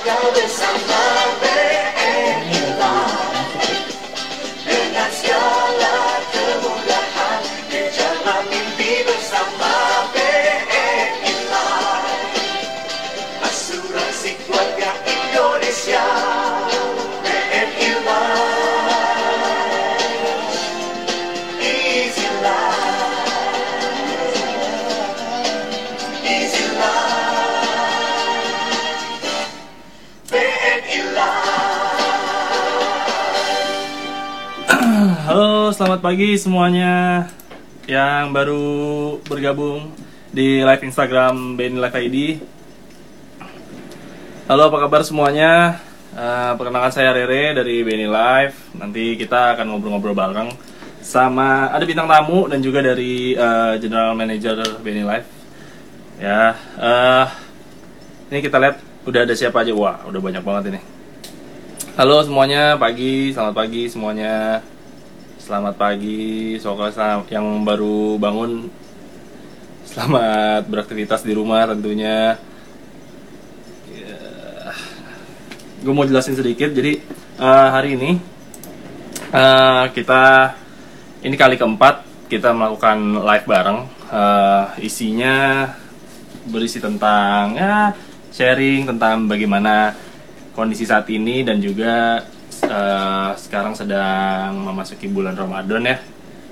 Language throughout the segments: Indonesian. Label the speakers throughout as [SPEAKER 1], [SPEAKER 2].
[SPEAKER 1] kau bersama BNI
[SPEAKER 2] pagi semuanya yang baru bergabung di live Instagram BNI Live ID. Halo, apa kabar semuanya? Eh, perkenalkan saya Rere dari BNI Live. Nanti kita akan ngobrol-ngobrol bareng sama ada bintang tamu dan juga dari eh, General Manager BNI Live. Ya, eh, ini kita lihat udah ada siapa aja. Wah, udah banyak banget ini. Halo semuanya, pagi, selamat pagi semuanya. Selamat pagi, sel- yang baru bangun selamat beraktivitas di rumah tentunya. Gue mau jelasin sedikit, jadi eh, hari ini eh, kita ini kali keempat kita melakukan live bareng. Eh, isinya berisi tentang ya sharing tentang bagaimana kondisi saat ini dan juga eh, sekarang sedang memasuki bulan Ramadan ya.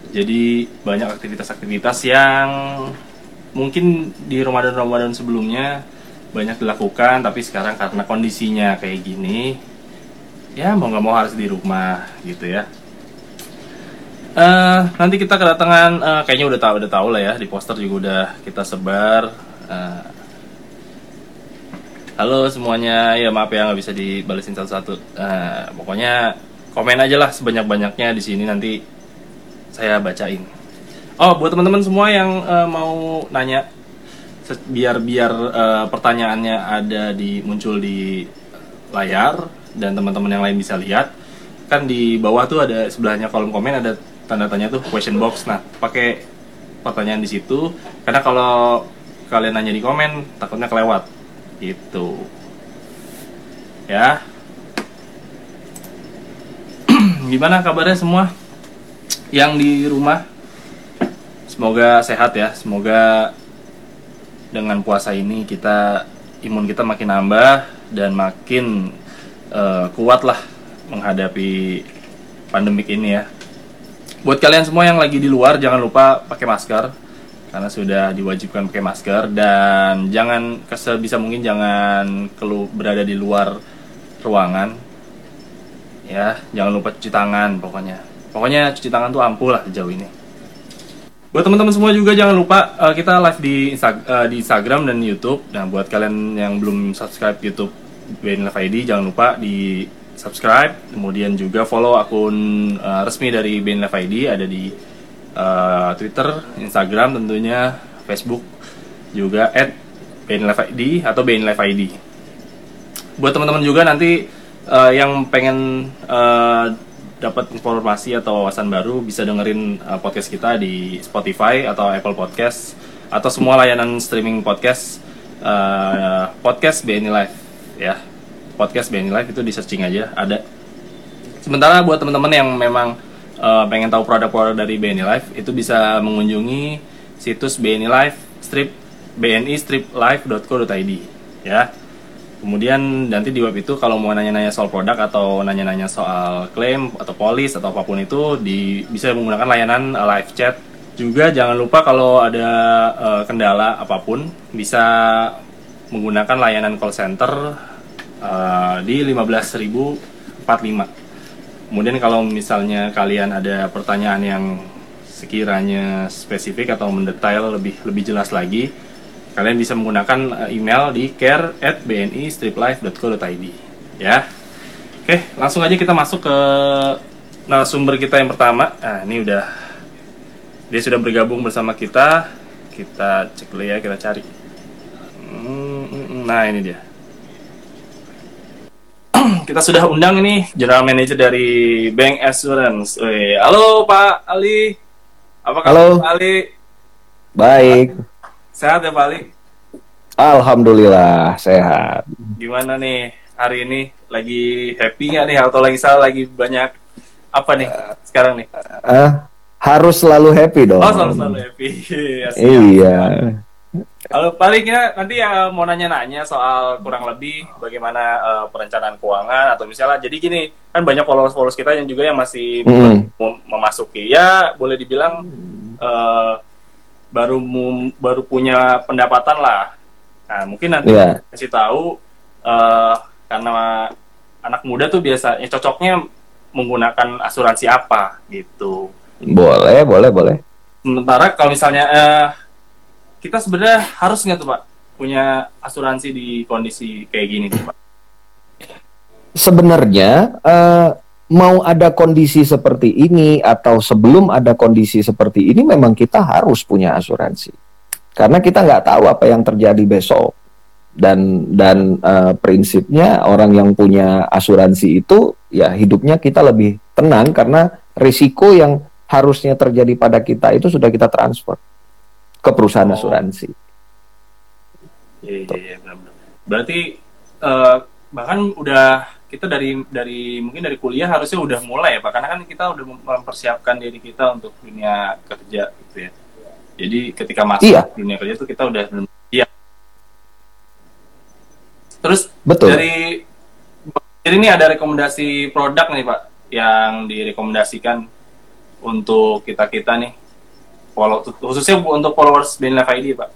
[SPEAKER 2] Jadi banyak aktivitas-aktivitas yang mungkin di Ramadan-Ramadan sebelumnya banyak dilakukan tapi sekarang karena kondisinya kayak gini ya mau nggak mau harus di rumah gitu ya. Eh, nanti kita kedatangan eh, kayaknya udah tahu udah tahu lah ya di poster juga udah kita sebar Eh, Halo semuanya, ya maaf ya nggak bisa dibalesin satu-satu. Eh, pokoknya komen aja lah sebanyak-banyaknya di sini nanti saya bacain. Oh, buat teman-teman semua yang eh, mau nanya, biar biar eh, pertanyaannya ada di muncul di layar dan teman-teman yang lain bisa lihat, kan di bawah tuh ada sebelahnya kolom komen ada tanda tanya tuh question box. Nah, pakai pertanyaan di situ, karena kalau kalian nanya di komen takutnya kelewat gitu ya. Gimana kabarnya semua yang di rumah? Semoga sehat ya. Semoga dengan puasa ini kita imun kita makin nambah dan makin eh, kuat lah menghadapi pandemik ini ya. Buat kalian semua yang lagi di luar jangan lupa pakai masker karena sudah diwajibkan pakai masker dan jangan sebisa mungkin jangan kelu berada di luar ruangan. Ya jangan lupa cuci tangan pokoknya. Pokoknya cuci tangan tuh ampuh lah sejauh ini. Buat teman-teman semua juga jangan lupa eh, kita live di eh, di Instagram dan YouTube. Nah buat kalian yang belum subscribe YouTube BN Live ID jangan lupa di subscribe. Kemudian juga follow akun eh, resmi dari BN Live ID ada di eh, Twitter, Instagram tentunya, Facebook juga at BN Live ID atau BN Live ID. Buat teman-teman juga nanti eh, yang pengen eh, dapat informasi atau wawasan baru bisa dengerin eh, podcast kita di Spotify atau Apple Podcast atau semua layanan streaming podcast eh, podcast BNI Live ya. Podcast BNI Live itu di searching aja ada Sementara buat teman-teman yang memang eh, pengen tahu produk-produk dari BNI Live itu bisa mengunjungi situs BNI Live strip bni striplive.co.id ya. Kemudian nanti di web itu kalau mau nanya-nanya soal produk atau nanya-nanya soal klaim atau polis atau apa pun itu di bisa menggunakan layanan live chat. Juga jangan lupa kalau ada eh, kendala apa pun bisa menggunakan layanan call center eh, di 15.045. Kemudian kalau misalnya kalian ada pertanyaan yang sekiranya spesifik atau mendetail lebih lebih jelas lagi, kalian bisa menggunakan eh, email di care@bni-striplife.co.id ya. Oke, langsung aja kita masuk ke narasumber kita yang pertama. Nah, ini udah dia sudah bergabung bersama kita. Kita cek dulu ya, kita cari. Hmm, mm, mm. Nah, ini dia kita sudah undang ini General Manager dari Bank Assurance. Wih, halo Pak Ali. Apa kabar
[SPEAKER 3] Halo.
[SPEAKER 2] Pak Ali?
[SPEAKER 3] Baik,
[SPEAKER 2] Sehat ya Pak Ali?
[SPEAKER 3] Alhamdulillah sehat.
[SPEAKER 2] Gimana nih hari ini? Lagi happy nggak nih atau lagi salah lagi banyak apa nih sekarang nih?
[SPEAKER 3] Eh, harus selalu happy dong.
[SPEAKER 2] Oh selalu selalu happy. Ya.
[SPEAKER 3] Iya.
[SPEAKER 2] Kalau palingnya nanti ya mau nanya-nanya soal kurang lebih bagaimana eh, perencanaan keuangan atau misalnya jadi gini kan banyak followers-followers kita yang juga yang masih
[SPEAKER 3] Mm.
[SPEAKER 2] mem- memasuki ya boleh dibilang eh, baru baru punya pendapatan lah. Nah mungkin nanti
[SPEAKER 3] Iya.
[SPEAKER 2] kasih tahu eh, karena anak muda tuh biasanya cocoknya menggunakan asuransi apa gitu.
[SPEAKER 3] Boleh, boleh, boleh.
[SPEAKER 2] Sementara kalau misalnya eh, kita sebenarnya harus nggak tuh pak punya asuransi di kondisi kayak gini tuh pak?
[SPEAKER 3] Sebenarnya eh, mau ada kondisi seperti ini atau sebelum ada kondisi seperti ini memang kita harus punya asuransi. Karena kita nggak tahu apa yang terjadi besok. Dan dan eh, prinsipnya orang yang punya asuransi itu ya hidupnya kita lebih tenang karena risiko yang harusnya terjadi pada kita itu sudah kita transfer ke perusahaan
[SPEAKER 2] Oh.
[SPEAKER 3] asuransi.
[SPEAKER 2] Iya iya iya. Berarti eh, bahkan udah kita dari dari mungkin dari kuliah harusnya udah mulai ya pak karena kan kita udah mempersiapkan diri kita untuk dunia kerja gitu ya. Jadi ketika masuk
[SPEAKER 3] Iya.
[SPEAKER 2] dunia kerja tuh kita udah iya. Terus
[SPEAKER 3] Betul.
[SPEAKER 2] dari jadi ini ada rekomendasi produk nih pak yang direkomendasikan untuk kita kita nih follow khususnya untuk followers BNLF ID pak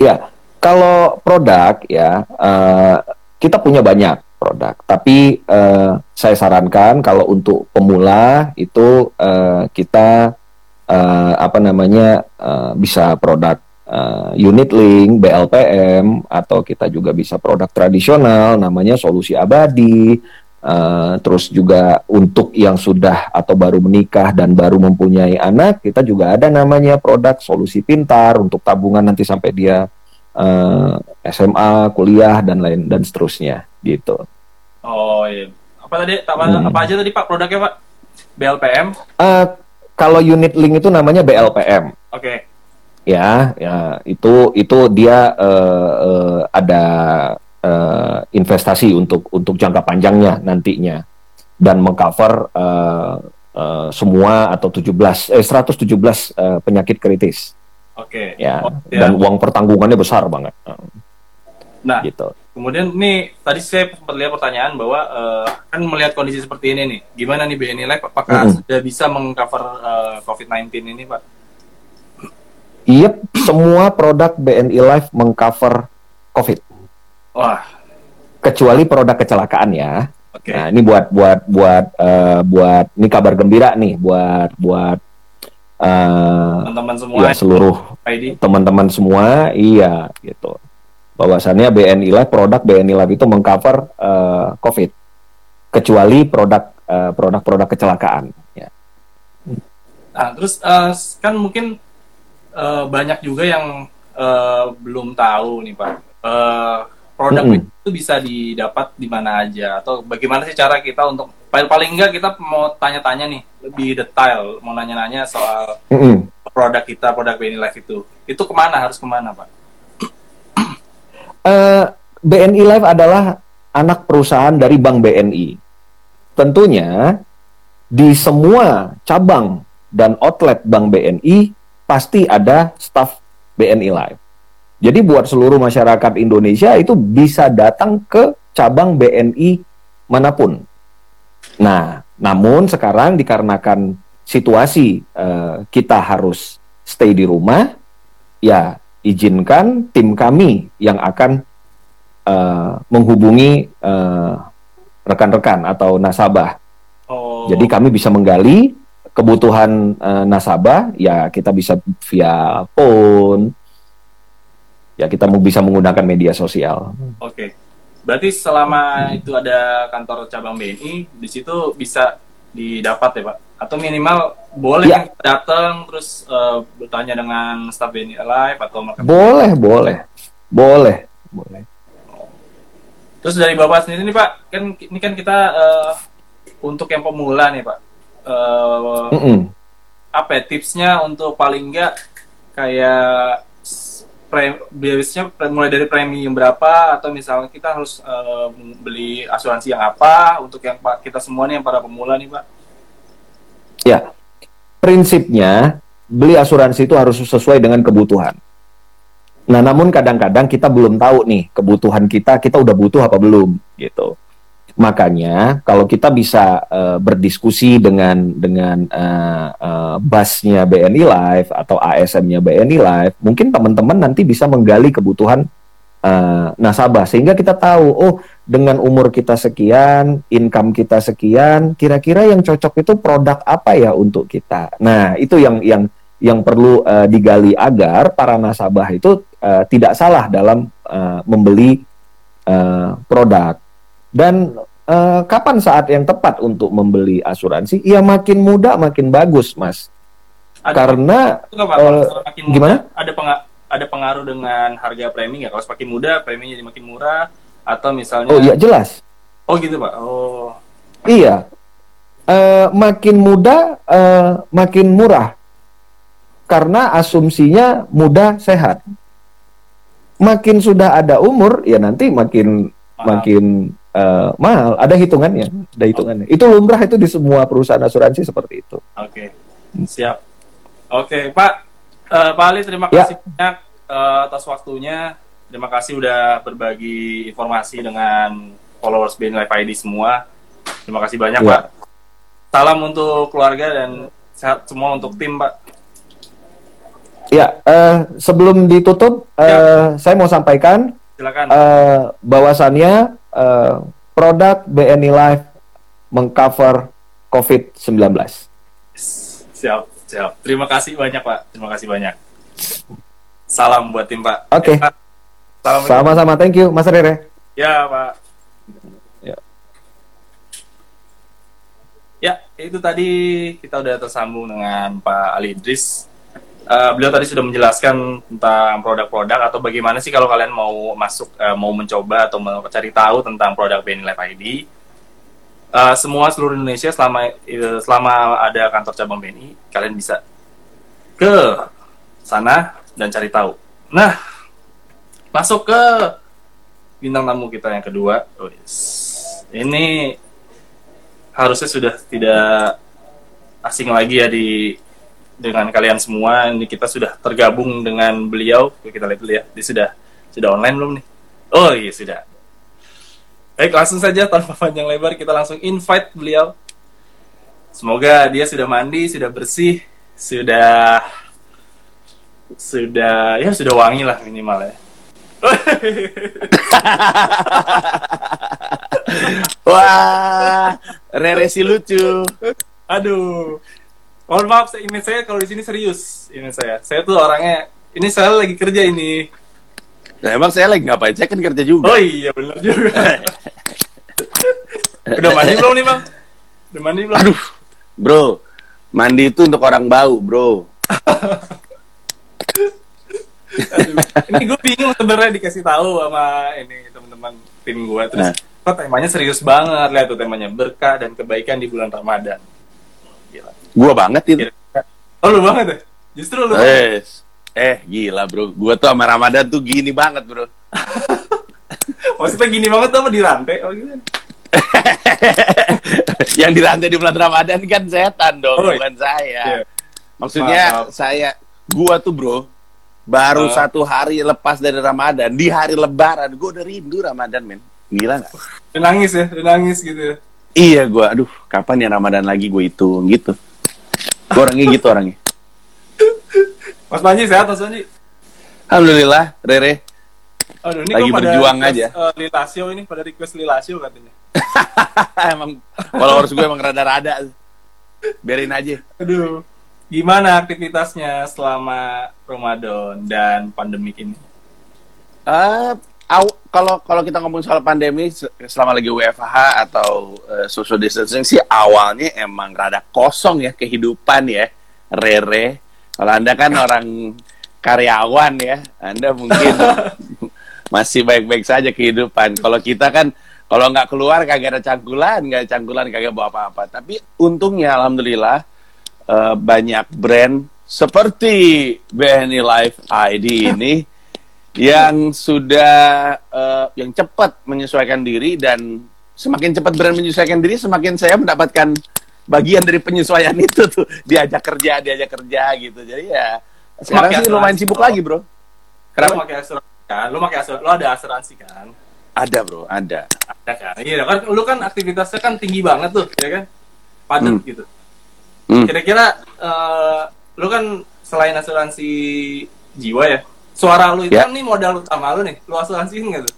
[SPEAKER 3] Ya, kalau produk ya eh, kita punya banyak produk, tapi eh, saya sarankan kalau untuk pemula itu eh, kita eh, apa namanya eh, bisa produk eh, unit link, BLPM, atau kita juga bisa produk tradisional namanya solusi abadi. Eh, terus juga untuk yang sudah atau baru menikah dan baru mempunyai anak, kita juga ada namanya produk solusi pintar untuk tabungan nanti sampai dia eh, SMA, kuliah dan lain dan seterusnya gitu.
[SPEAKER 2] Oh iya. Apa tadi? Apa,
[SPEAKER 3] Hmm.
[SPEAKER 2] apa aja tadi Pak produknya Pak? BLPM.
[SPEAKER 3] Eh, kalau unit link itu namanya BLPM.
[SPEAKER 2] Oke.
[SPEAKER 3] ya ya itu itu dia eh, eh, ada eh, investasi untuk untuk jangka panjangnya nantinya dan mengcover eh, eh, semua atau 17 eh 117 eh, penyakit kritis
[SPEAKER 2] Oke.
[SPEAKER 3] ya
[SPEAKER 2] Oh, ya.
[SPEAKER 3] dan uang pertanggungannya besar banget
[SPEAKER 2] Nah,
[SPEAKER 3] gitu
[SPEAKER 2] kemudian nih tadi saya sempat lihat pertanyaan bahwa eh, kan melihat kondisi seperti ini nih, gimana nih BNI Life apakah
[SPEAKER 3] Mm-mm.
[SPEAKER 2] sudah bisa mengcover eh, COVID-19 ini Pak?
[SPEAKER 3] Iya, semua produk BNI Life mengcover COVID
[SPEAKER 2] Wah,
[SPEAKER 3] kecuali produk kecelakaan ya.
[SPEAKER 2] oke.
[SPEAKER 3] Nah, ini buat buat buat eh, buat ini kabar gembira nih buat buat eh,
[SPEAKER 2] Teman-teman semua
[SPEAKER 3] ya seluruh teman-teman semua iya gitu. Bahwasannya BNI Life produk BNI Life itu mengcover eh, COVID kecuali produk eh, produk-produk kecelakaan ya.
[SPEAKER 2] Nah, terus eh, kan mungkin eh, banyak juga yang eh, belum tahu nih Pak. Eh, produk
[SPEAKER 3] Mm-mm.
[SPEAKER 2] itu bisa didapat di mana aja atau bagaimana sih cara kita untuk paling paling enggak kita mau tanya-tanya nih lebih detail mau nanya-nanya soal
[SPEAKER 3] Mm-mm.
[SPEAKER 2] produk kita produk BNI Life itu itu ke mana harus ke mana Pak?
[SPEAKER 3] Eh, BNI Life adalah anak perusahaan dari Bank BNI. Tentunya di semua cabang dan outlet Bank BNI pasti ada staf BNI Life. Jadi buat seluruh masyarakat Indonesia itu bisa datang ke cabang BNI mana pun. Nah, namun sekarang dikarenakan situasi eh, kita harus stay di rumah, ya izinkan tim kami yang akan eh, menghubungi eh, rekan-rekan atau nasabah.
[SPEAKER 2] Oh,
[SPEAKER 3] Jadi kami bisa menggali kebutuhan eh, nasabah, ya kita bisa via phone, ya kita mau bisa menggunakan media sosial.
[SPEAKER 2] oke. Berarti selama itu ada kantor cabang BNI di situ bisa didapat ya Pak? Atau minimal boleh kan datang terus eh, bertanya dengan staf BNI Live atau mereka
[SPEAKER 3] Boleh, boleh, boleh, boleh.
[SPEAKER 2] Terus dari Bapak sendiri nih Pak, kan ini kan kita eh, untuk yang pemula nih Pak. Eh,
[SPEAKER 3] Mm-mm.
[SPEAKER 2] apa ya, tipsnya untuk paling enggak kayak biasanya mulai dari premi berapa atau misalnya kita harus eh, beli asuransi yang apa untuk yang kita semua nih yang para pemula nih pak
[SPEAKER 3] Ya, prinsipnya beli asuransi itu harus sesuai dengan kebutuhan. Nah, namun kadang-kadang kita belum tahu nih kebutuhan kita, kita udah butuh apa belum gitu. Makanya kalau kita bisa eh, berdiskusi dengan dengan eh, eh, busnya BNI Live atau ASM-nya BNI Live, mungkin teman-teman nanti bisa menggali kebutuhan eh, nasabah sehingga kita tahu oh dengan umur kita sekian, income kita sekian, kira-kira yang cocok itu produk apa ya untuk kita. Nah, itu yang yang yang perlu eh, digali agar para nasabah itu eh, tidak salah dalam eh, membeli eh, produk. Dan eh, kapan saat yang tepat untuk membeli asuransi? Ya makin muda makin bagus, Mas. Karena
[SPEAKER 2] itu nggak Pak?
[SPEAKER 3] eh,
[SPEAKER 2] semakin muda,
[SPEAKER 3] gimana?
[SPEAKER 2] ada penga- ada pengaruh dengan harga premi nggak kalau semakin muda preminya jadi makin murah atau misalnya
[SPEAKER 3] oh iya jelas.
[SPEAKER 2] oh gitu pak oh
[SPEAKER 3] Iya. Eh, makin muda eh, makin murah. Karena asumsinya muda sehat. Makin sudah ada umur ya nanti makin
[SPEAKER 2] Mahal.
[SPEAKER 3] makin eh, mahal. Ada hitungannya, ada hitungannya. Itu lumrah itu di semua perusahaan asuransi seperti itu.
[SPEAKER 2] Oke, siap. Oke, Pak, Eh, Pak Ali, terima
[SPEAKER 3] Ya.
[SPEAKER 2] kasih banyak eh, atas waktunya. Terima kasih udah berbagi informasi dengan followers BN Live ID semua. Terima kasih banyak,
[SPEAKER 3] Ya.
[SPEAKER 2] Pak. Salam untuk keluarga dan sehat semua untuk tim, Pak.
[SPEAKER 3] Ya, eh, sebelum ditutup, eh, saya mau sampaikan
[SPEAKER 2] Silakan.
[SPEAKER 3] eh, bahwasannya eh, produk BNI Life mengcover COVID-19.
[SPEAKER 2] Siap, siap. Terima kasih banyak, Pak. Terima kasih banyak. Salam buat tim, Pak.
[SPEAKER 3] Oke.
[SPEAKER 2] Pak. Salam.
[SPEAKER 3] Sama-sama, thank you, Mas Rere.
[SPEAKER 2] Ya, Pak.
[SPEAKER 3] Ya.
[SPEAKER 2] Ya, itu tadi kita udah tersambung dengan Pak Ali Idris. Eh, beliau tadi sudah menjelaskan tentang produk-produk atau bagaimana sih kalau kalian mau masuk, eh, mau mencoba atau mau cari tahu tentang produk Live ID. Eh, semua seluruh Indonesia selama selama ada kantor cabang BNI, kalian bisa ke sana dan cari tahu. Nah, masuk ke bintang tamu kita yang kedua. Wis. Ini harusnya sudah tidak asing lagi ya di dengan kalian semua. Ini kita sudah tergabung dengan beliau. Kita lihat dulu ya. Dia sudah sudah online belum nih? Oh iya sudah. Baik, langsung saja tanpa panjang lebar kita langsung invite beliau. Semoga dia sudah mandi, sudah bersih, sudah sudah ya sudah wangi lah minimal ya.
[SPEAKER 4] Wah, Rere si lucu.
[SPEAKER 2] Aduh. Mohon maaf, saya- image saya kalau di sini serius. Image saya. Saya tuh orangnya ini saya lagi kerja ini.
[SPEAKER 4] Nah, emang saya lagi ngapain? Saya kan kerja juga.
[SPEAKER 2] Oh iya benar juga. Udah mandi belum nih bang? Udah mandi belum?
[SPEAKER 4] Aduh, bro, mandi itu untuk orang bau, bro.
[SPEAKER 2] Aduh. Ini gue bingung sebenarnya dikasih tahu sama ini teman-teman tim gue. Terus
[SPEAKER 4] Nah.
[SPEAKER 2] kok temanya serius banget lihat tuh temanya berkah dan kebaikan di bulan Ramadan.
[SPEAKER 4] Gua banget itu.
[SPEAKER 2] Oh lu banget ya? Justru lu.
[SPEAKER 4] Eh, eh, gila, bro. Gua tuh sama Ramadan tuh gini banget, bro.
[SPEAKER 2] Maksudnya gini banget tuh apa di rantai? Oh gitu.
[SPEAKER 4] Yang dirantai di bulan Ramadan kan setan dong,
[SPEAKER 2] Oh, iya.
[SPEAKER 4] bukan saya.
[SPEAKER 2] Iya.
[SPEAKER 4] Maksudnya
[SPEAKER 2] Maaf.
[SPEAKER 4] saya, gua tuh bro, baru
[SPEAKER 2] Ah.
[SPEAKER 4] satu hari lepas dari Ramadan, di hari Lebaran, gua udah rindu Ramadan, men. Gila nggak?
[SPEAKER 2] Nangis ya, nangis gitu ya.
[SPEAKER 4] Iya, gua, aduh, kapan ya Ramadan lagi gue hitung gitu. Orangnya gitu orangnya.
[SPEAKER 2] Mas Panji sehat Mas Panji?
[SPEAKER 4] Alhamdulillah, Rere.
[SPEAKER 2] Aduh, ini
[SPEAKER 4] Lagi
[SPEAKER 2] kok pada
[SPEAKER 4] berjuang
[SPEAKER 2] request,
[SPEAKER 4] aja.
[SPEAKER 2] eh, Lilasio ini pada request Lilasio katanya.
[SPEAKER 4] emang followers gue emang rada-rada. Biarin aja.
[SPEAKER 2] Aduh, gimana aktivitasnya selama Ramadan dan pandemik ini?
[SPEAKER 4] Aw- kalau kalau kita ngomong soal pandemi se- selama lagi WFH atau eh, social distancing sih awalnya emang rada kosong ya kehidupan ya. Rere. Kalau anda kan orang karyawan ya anda mungkin masih baik-baik saja kehidupan. Kalau kita kan kalau nggak keluar kagak ada cangkulan nggak ada cangkulan kagak bawa apa-apa. Tapi untungnya alhamdulillah eh, banyak brand seperti BNI Life ID ini yang sudah eh, yang cepat menyesuaikan diri dan semakin cepat berani menyesuaikan diri semakin saya mendapatkan bagian dari penyesuaian itu tuh diajak kerja diajak kerja gitu jadi ya sekarang sih lumayan sibuk
[SPEAKER 2] bro.
[SPEAKER 4] lagi bro
[SPEAKER 2] Lu
[SPEAKER 4] kenapa
[SPEAKER 2] pakai asuransi kan? Lu pakai asuransi, lu ada asuransi kan?
[SPEAKER 4] ada bro ada
[SPEAKER 2] Ada kan? Iya kan, lu kan aktivitasnya kan tinggi banget tuh, ya kan? Padat
[SPEAKER 4] Hmm.
[SPEAKER 2] gitu.
[SPEAKER 4] Hmm.
[SPEAKER 2] Kira-kira eh, lu kan selain asuransi jiwa ya, suara lu itu
[SPEAKER 4] Ya.
[SPEAKER 2] kan nih modal utama lu nih, lu asuransiin nggak tuh?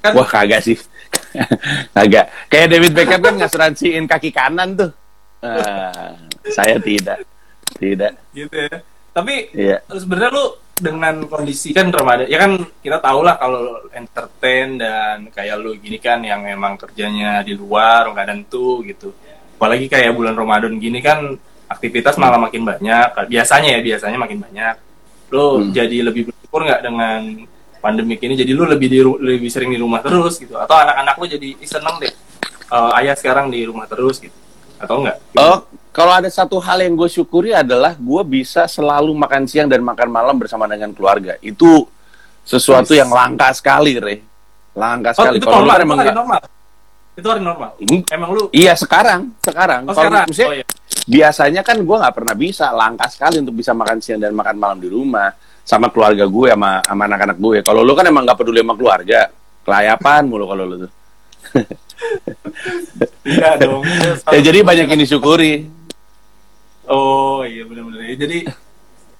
[SPEAKER 2] Kan
[SPEAKER 4] wah kagak sih kagak kayak David Beckham kan ngasuransiin kaki kanan tuh Ah, saya tidak tidak
[SPEAKER 2] gitu ya. Tapi
[SPEAKER 4] Iya.
[SPEAKER 2] sebenarnya lu dengan kondisi kan Ramadan, ya kan kita tahu lah kalau entertain dan kayak lu gini kan yang emang kerjanya di luar nggak tentu gitu. Apalagi kayak bulan Ramadan gini kan aktivitas malah makin banyak. Biasanya ya biasanya makin banyak. Lu
[SPEAKER 4] Hmm.
[SPEAKER 2] jadi lebih bersyukur nggak dengan pandemi ini? Jadi lu lebih di lebih sering di rumah terus gitu? Atau anak-anak lu jadi "Ih, seneng deh? eh, ayah sekarang di rumah terus gitu? Atau enggak?
[SPEAKER 4] Oh, kalau ada satu hal yang gue syukuri adalah gue bisa selalu makan siang dan makan malam bersama dengan keluarga. Itu sesuatu
[SPEAKER 2] Yes.
[SPEAKER 4] yang langka sekali, Re. Langka
[SPEAKER 2] Oh,
[SPEAKER 4] sekali.
[SPEAKER 2] itu
[SPEAKER 4] Kalau
[SPEAKER 2] normal, itu
[SPEAKER 4] emang
[SPEAKER 2] hari
[SPEAKER 4] nggak-
[SPEAKER 2] normal. Itu hari normal.
[SPEAKER 4] Hmm,
[SPEAKER 2] Emang lu
[SPEAKER 4] Iya sekarang, sekarang.
[SPEAKER 2] Oh,
[SPEAKER 4] Kalau
[SPEAKER 2] Oh, iya.
[SPEAKER 4] Biasanya kan gue nggak pernah bisa, langka sekali untuk bisa makan siang dan makan malam di rumah sama keluarga gue sama sama anak-anak gue. Kalau lu kan emang nggak peduli sama keluarga, kelayapan mulu kalau lu tuh.
[SPEAKER 2] Iya dong.
[SPEAKER 4] Ya, jadi banyak yang disyukuri.
[SPEAKER 2] Oh iya benar-benar. Jadi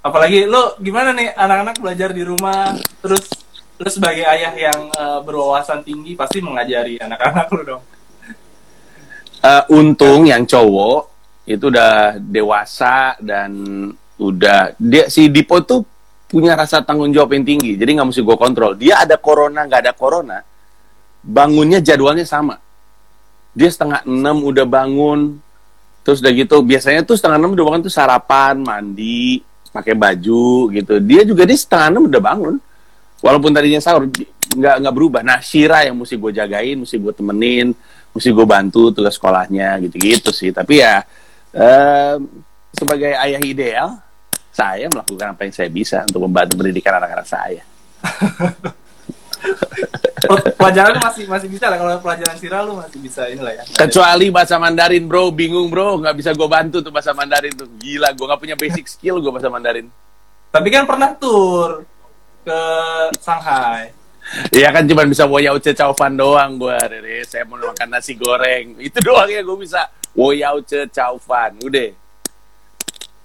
[SPEAKER 2] apalagi lo gimana nih anak-anak belajar di rumah terus lo sebagai ayah yang eh, berwawasan tinggi pasti mengajari anak-anak lo dong.
[SPEAKER 4] Eh, untung yang cowok itu udah dewasa dan udah dia si Dipo tuh punya rasa tanggung jawab yang tinggi jadi nggak mesti gue kontrol. Dia ada corona nggak ada corona bangunnya jadwalnya sama. Dia setengah enam udah bangun terus udah gitu biasanya tuh setengah enam udah bangun tuh sarapan mandi pakai baju gitu. Dia juga dia setengah enam udah bangun walaupun tadinya sahur nggak nggak berubah. Nah Shira yang mesti gue jagain mesti gue temenin mesti gue bantu tugas sekolahnya gitu-gitu sih. Tapi ya em, sebagai ayah ideal saya melakukan apa yang saya bisa untuk membantu pendidikan anak-anak saya.
[SPEAKER 2] Pelajaran lu masih masih bisa lah. Kalau pelajaran sira lu masih bisa inilah ya.
[SPEAKER 4] kecuali bahasa Mandarin bro. Bingung bro. Nggak bisa gue bantu tuh bahasa Mandarin tuh. Gila gue nggak punya basic skill gue bahasa Mandarin.
[SPEAKER 2] Tapi kan pernah tur ke Shanghai.
[SPEAKER 4] Iya kan cuma bisa woyau ce chow fan doang gue Rere. Saya mau makan nasi goreng. Itu doang ya gue bisa. Woyau ce chow fan. Udah.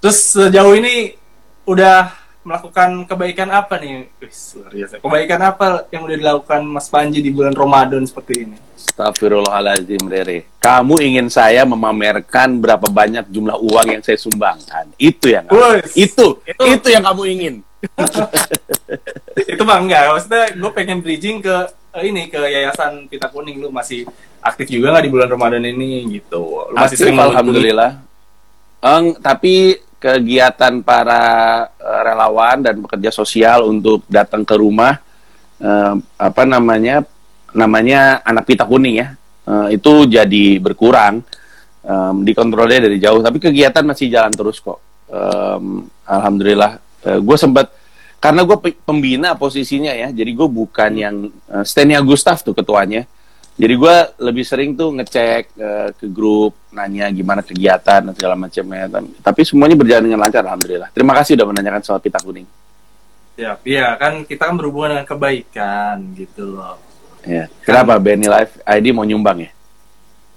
[SPEAKER 2] Terus sejauh ini udah melakukan kebaikan apa nih? Kebaikan apa yang udah dilakukan Mas Panji di bulan Ramadan seperti ini?
[SPEAKER 4] Astagfirullahaladzim Rere. Kamu ingin saya memamerkan berapa banyak jumlah uang yang saya sumbangkan. Itu yang itu, itu
[SPEAKER 2] Itu-
[SPEAKER 4] yang kamu ingin.
[SPEAKER 2] itu mah enggak maksudnya gue pengen bridging ke eh, ini ke yayasan pita kuning. Lu masih aktif juga nggak di bulan Ramadan ini? Gitu. Lu masih
[SPEAKER 4] Aktif,
[SPEAKER 2] sering
[SPEAKER 4] alhamdulillah. Eng, tapi kegiatan para eh, relawan dan pekerja sosial untuk datang ke rumah eh, apa namanya namanya anak pita kuning ya eh, itu jadi berkurang Em, dikontrolnya dari jauh. Tapi kegiatan masih jalan terus kok. Em, alhamdulillah gue sempat karena gue pembina posisinya ya jadi gue bukan yang eh, Stenia Gustaf tuh ketuanya jadi gue lebih sering tuh ngecek eh, ke grup, nanya gimana kegiatan dan segala macamnya. Tapi semuanya berjalan dengan lancar, alhamdulillah. Terima kasih udah menanyakan soal pita kuning.
[SPEAKER 2] ya iya kan kita kan berhubungan dengan kebaikan gitu loh
[SPEAKER 4] Ya. Kenapa Benny Live ID mau nyumbang ya?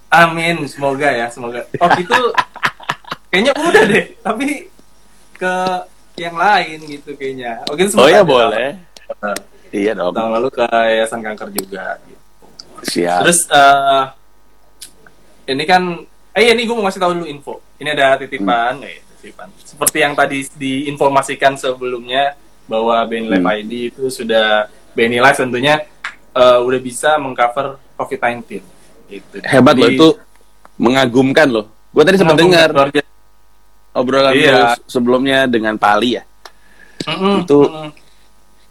[SPEAKER 2] amin semoga ya semoga oh itu kayaknya udah deh tapi ke yang lain gitu kayaknya oke
[SPEAKER 4] Oh ya boleh. Iya dong.
[SPEAKER 2] tahun lalu ke yayasan kanker juga gitu.
[SPEAKER 4] Siap.
[SPEAKER 2] Terus eh ini kan eh ini gue mau ngasih tahu dulu info. Ini ada titipan, eh, titipan. Seperti yang tadi diinformasikan sebelumnya bahwa Benny Live
[SPEAKER 4] Hmm.
[SPEAKER 2] ID itu sudah Benny Live tentunya eh, udah bisa mengcover COVID-19. Gitu.
[SPEAKER 4] Hebat loh
[SPEAKER 2] Jadi,
[SPEAKER 4] itu mengagumkan loh. Gue tadi sempat dengar
[SPEAKER 2] luar biasa.
[SPEAKER 4] Obrolan
[SPEAKER 2] Iya.
[SPEAKER 4] lu sebelumnya dengan Pali ya.
[SPEAKER 2] Mm-mm,
[SPEAKER 4] Itu-
[SPEAKER 2] mm-mm.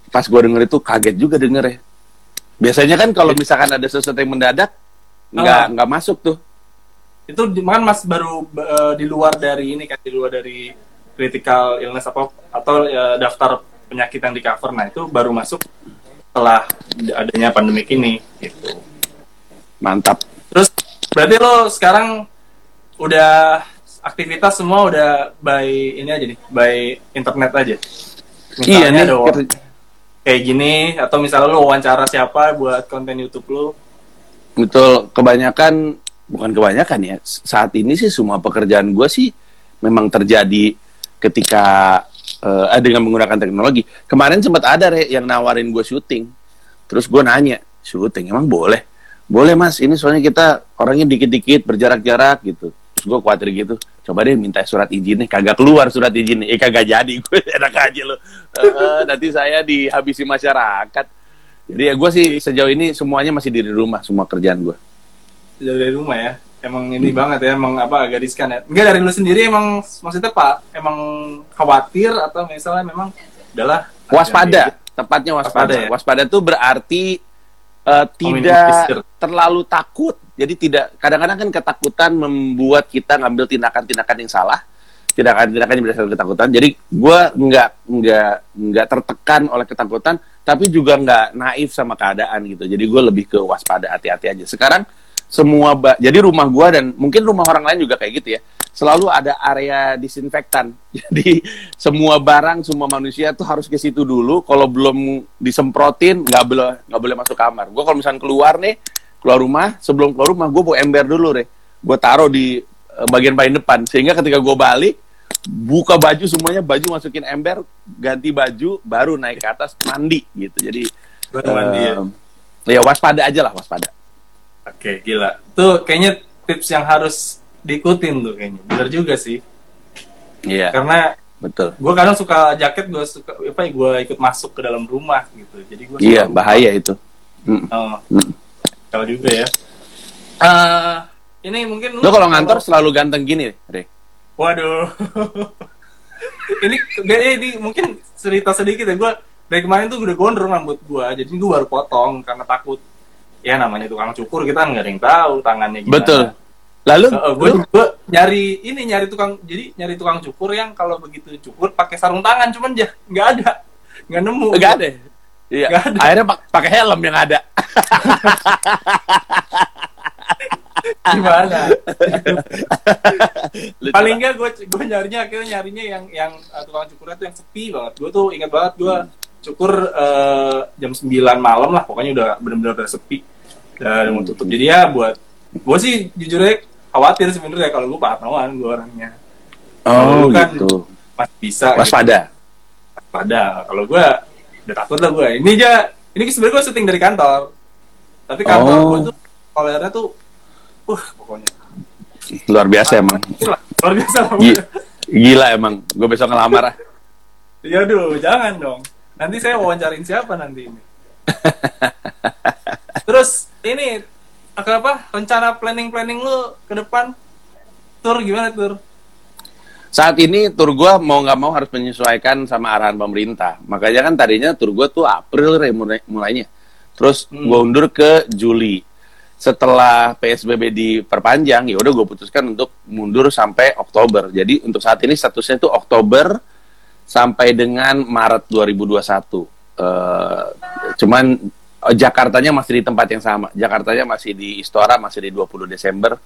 [SPEAKER 4] Pas gue denger itu kaget juga denger ya. Biasanya kan kalau misalkan ada sesuatu yang mendadak nggak
[SPEAKER 2] Ah.
[SPEAKER 4] nggak masuk tuh.
[SPEAKER 2] itu kan mas baru eh, di luar dari ini kan di luar dari critical illness apa atau eh, daftar penyakit yang di cover nah itu baru masuk setelah adanya pandemi ini gitu.
[SPEAKER 4] Mantap.
[SPEAKER 2] Terus berarti lo sekarang udah aktivitas semua udah by ini aja nih, by internet aja.
[SPEAKER 4] Iya nih.
[SPEAKER 2] ada wa- kayak gini atau misalnya lo wawancara siapa buat konten YouTube lo.
[SPEAKER 4] Betul, kebanyakan bukan kebanyakan ya. Saat ini sih semua pekerjaan gue sih memang terjadi ketika eh, dengan menggunakan teknologi. Kemarin sempat ada re yang nawarin gue syuting. Terus gue nanya, syuting emang boleh? Boleh mas, ini soalnya kita orangnya dikit-dikit berjarak-jarak gitu. Gue khawatir gitu, coba deh minta surat izin nih, kagak keluar surat izin eh kagak jadi, gue enak aja lo. Nanti saya dihabisi masyarakat. Jadi ya gue sih sejauh ini semuanya masih di rumah, semua kerjaan gue.
[SPEAKER 2] Jauh dari rumah ya. Emang ini banget ya, emang apa agak riskan ya. Enggak dari lu sendiri emang maksudnya Pak, emang khawatir atau misalnya memang udahlah
[SPEAKER 4] Waspada, tepatnya waspada.
[SPEAKER 2] Waspada ya?
[SPEAKER 4] Waspada tuh berarti eh,
[SPEAKER 2] Meminimalisir.
[SPEAKER 4] tidak terlalu takut. Jadi tidak kadang-kadang kan ketakutan membuat kita ngambil tindakan-tindakan yang salah, tindakan-tindakan yang berdasarkan ketakutan. Jadi gue nggak nggak nggak tertekan oleh ketakutan, tapi juga nggak naif sama keadaan gitu. Jadi gue lebih ke waspada, hati-hati aja. Sekarang semua ba- jadi rumah gua dan mungkin rumah orang lain juga kayak gitu ya. Selalu ada area disinfektan. Jadi semua barang semua manusia tuh harus ke situ dulu. Kalau belum disemprotin nggak boleh nggak boleh masuk kamar. Gua kalau misalnya keluar nih keluar rumah sebelum keluar rumah gue bawa ember dulu deh gue taruh di eh, bagian paling depan. Sehingga ketika gue balik buka baju semuanya baju masukin ember ganti baju baru naik ke atas mandi gitu. Jadi
[SPEAKER 2] Baru mandi ya.
[SPEAKER 4] eh, ya waspada aja lah waspada
[SPEAKER 2] Oke, gila. Tuh kayaknya tips yang harus diikutin tuh kayaknya. Bener juga sih.
[SPEAKER 4] iya
[SPEAKER 2] Karena
[SPEAKER 4] betul
[SPEAKER 2] gue kadang suka jaket, gue suka apa ya, gue ikut masuk ke dalam rumah gitu. Jadi gue
[SPEAKER 4] Iya, bahaya itu. Mm.
[SPEAKER 2] Oh,
[SPEAKER 4] Mm.
[SPEAKER 2] kalau juga ya. Eh, ini mungkin
[SPEAKER 4] Lo kalau ngantor selalu ganteng gini, Re.
[SPEAKER 2] Waduh. ini gak ini mungkin cerita sedikit ya gue dari kemarin tuh udah gondrong rambut gue jadi gue baru potong karena takut ya namanya tukang cukur kita nggak ada yang tahu tangannya gimana.
[SPEAKER 4] Betul. Lalu
[SPEAKER 2] gue gue nyari ini nyari tukang jadi nyari tukang cukur yang kalau begitu cukur pakai sarung tangan cuman ya nggak ada nggak nemu
[SPEAKER 4] enggak ada. Iya.
[SPEAKER 2] Nggak ada.
[SPEAKER 4] Akhirnya pak- pakai helm yang ada.
[SPEAKER 2] gimana paling
[SPEAKER 4] lah.
[SPEAKER 2] enggak gue gue nyarinya akhirnya nyarinya yang yang uh, tukang cukurnya tuh yang sepi banget gue tuh ingat banget gue cukur uh, jam 9 malam lah pokoknya udah bener-bener udah sepi dan mau tutup jadi ya buat gue sih jujur aja khawatir sebenarnya kalau gue parnoan gue orangnya
[SPEAKER 4] Oh,
[SPEAKER 2] Lu kan
[SPEAKER 4] gitu.
[SPEAKER 2] masih bisa gitu.
[SPEAKER 4] Waspada.
[SPEAKER 2] kalau gue udah takut lah gue ini aja ini sebenarnya gue syuting dari kantor tapi kantor
[SPEAKER 4] Oh.
[SPEAKER 2] gue tuh kolernya tuh uh pokoknya
[SPEAKER 4] Luar biasa emang.
[SPEAKER 2] Gila, luar biasa
[SPEAKER 4] Gi- Gila emang. Gue besok ngelamar ah.
[SPEAKER 2] Ya aduh, jangan dong. Nanti saya wawancarain siapa nanti ini. Terus ini apa rencana planning-planning lu ke depan? Tur gimana tur?
[SPEAKER 4] Saat ini tur gua mau nggak mau harus menyesuaikan sama arahan pemerintah. Makanya kan tadinya tur gua tuh April Re, mulai- mulainya. Terus
[SPEAKER 2] Hmm.
[SPEAKER 4] gua undur ke Juli. Setelah PSBB diperpanjang, ya udah gue putuskan untuk mundur sampai Oktober. Jadi untuk saat ini statusnya itu Oktober sampai dengan Maret 2021. Eh, cuman Jakartanya masih di tempat yang sama. Jakartanya masih di Istora, masih di 20 Desember.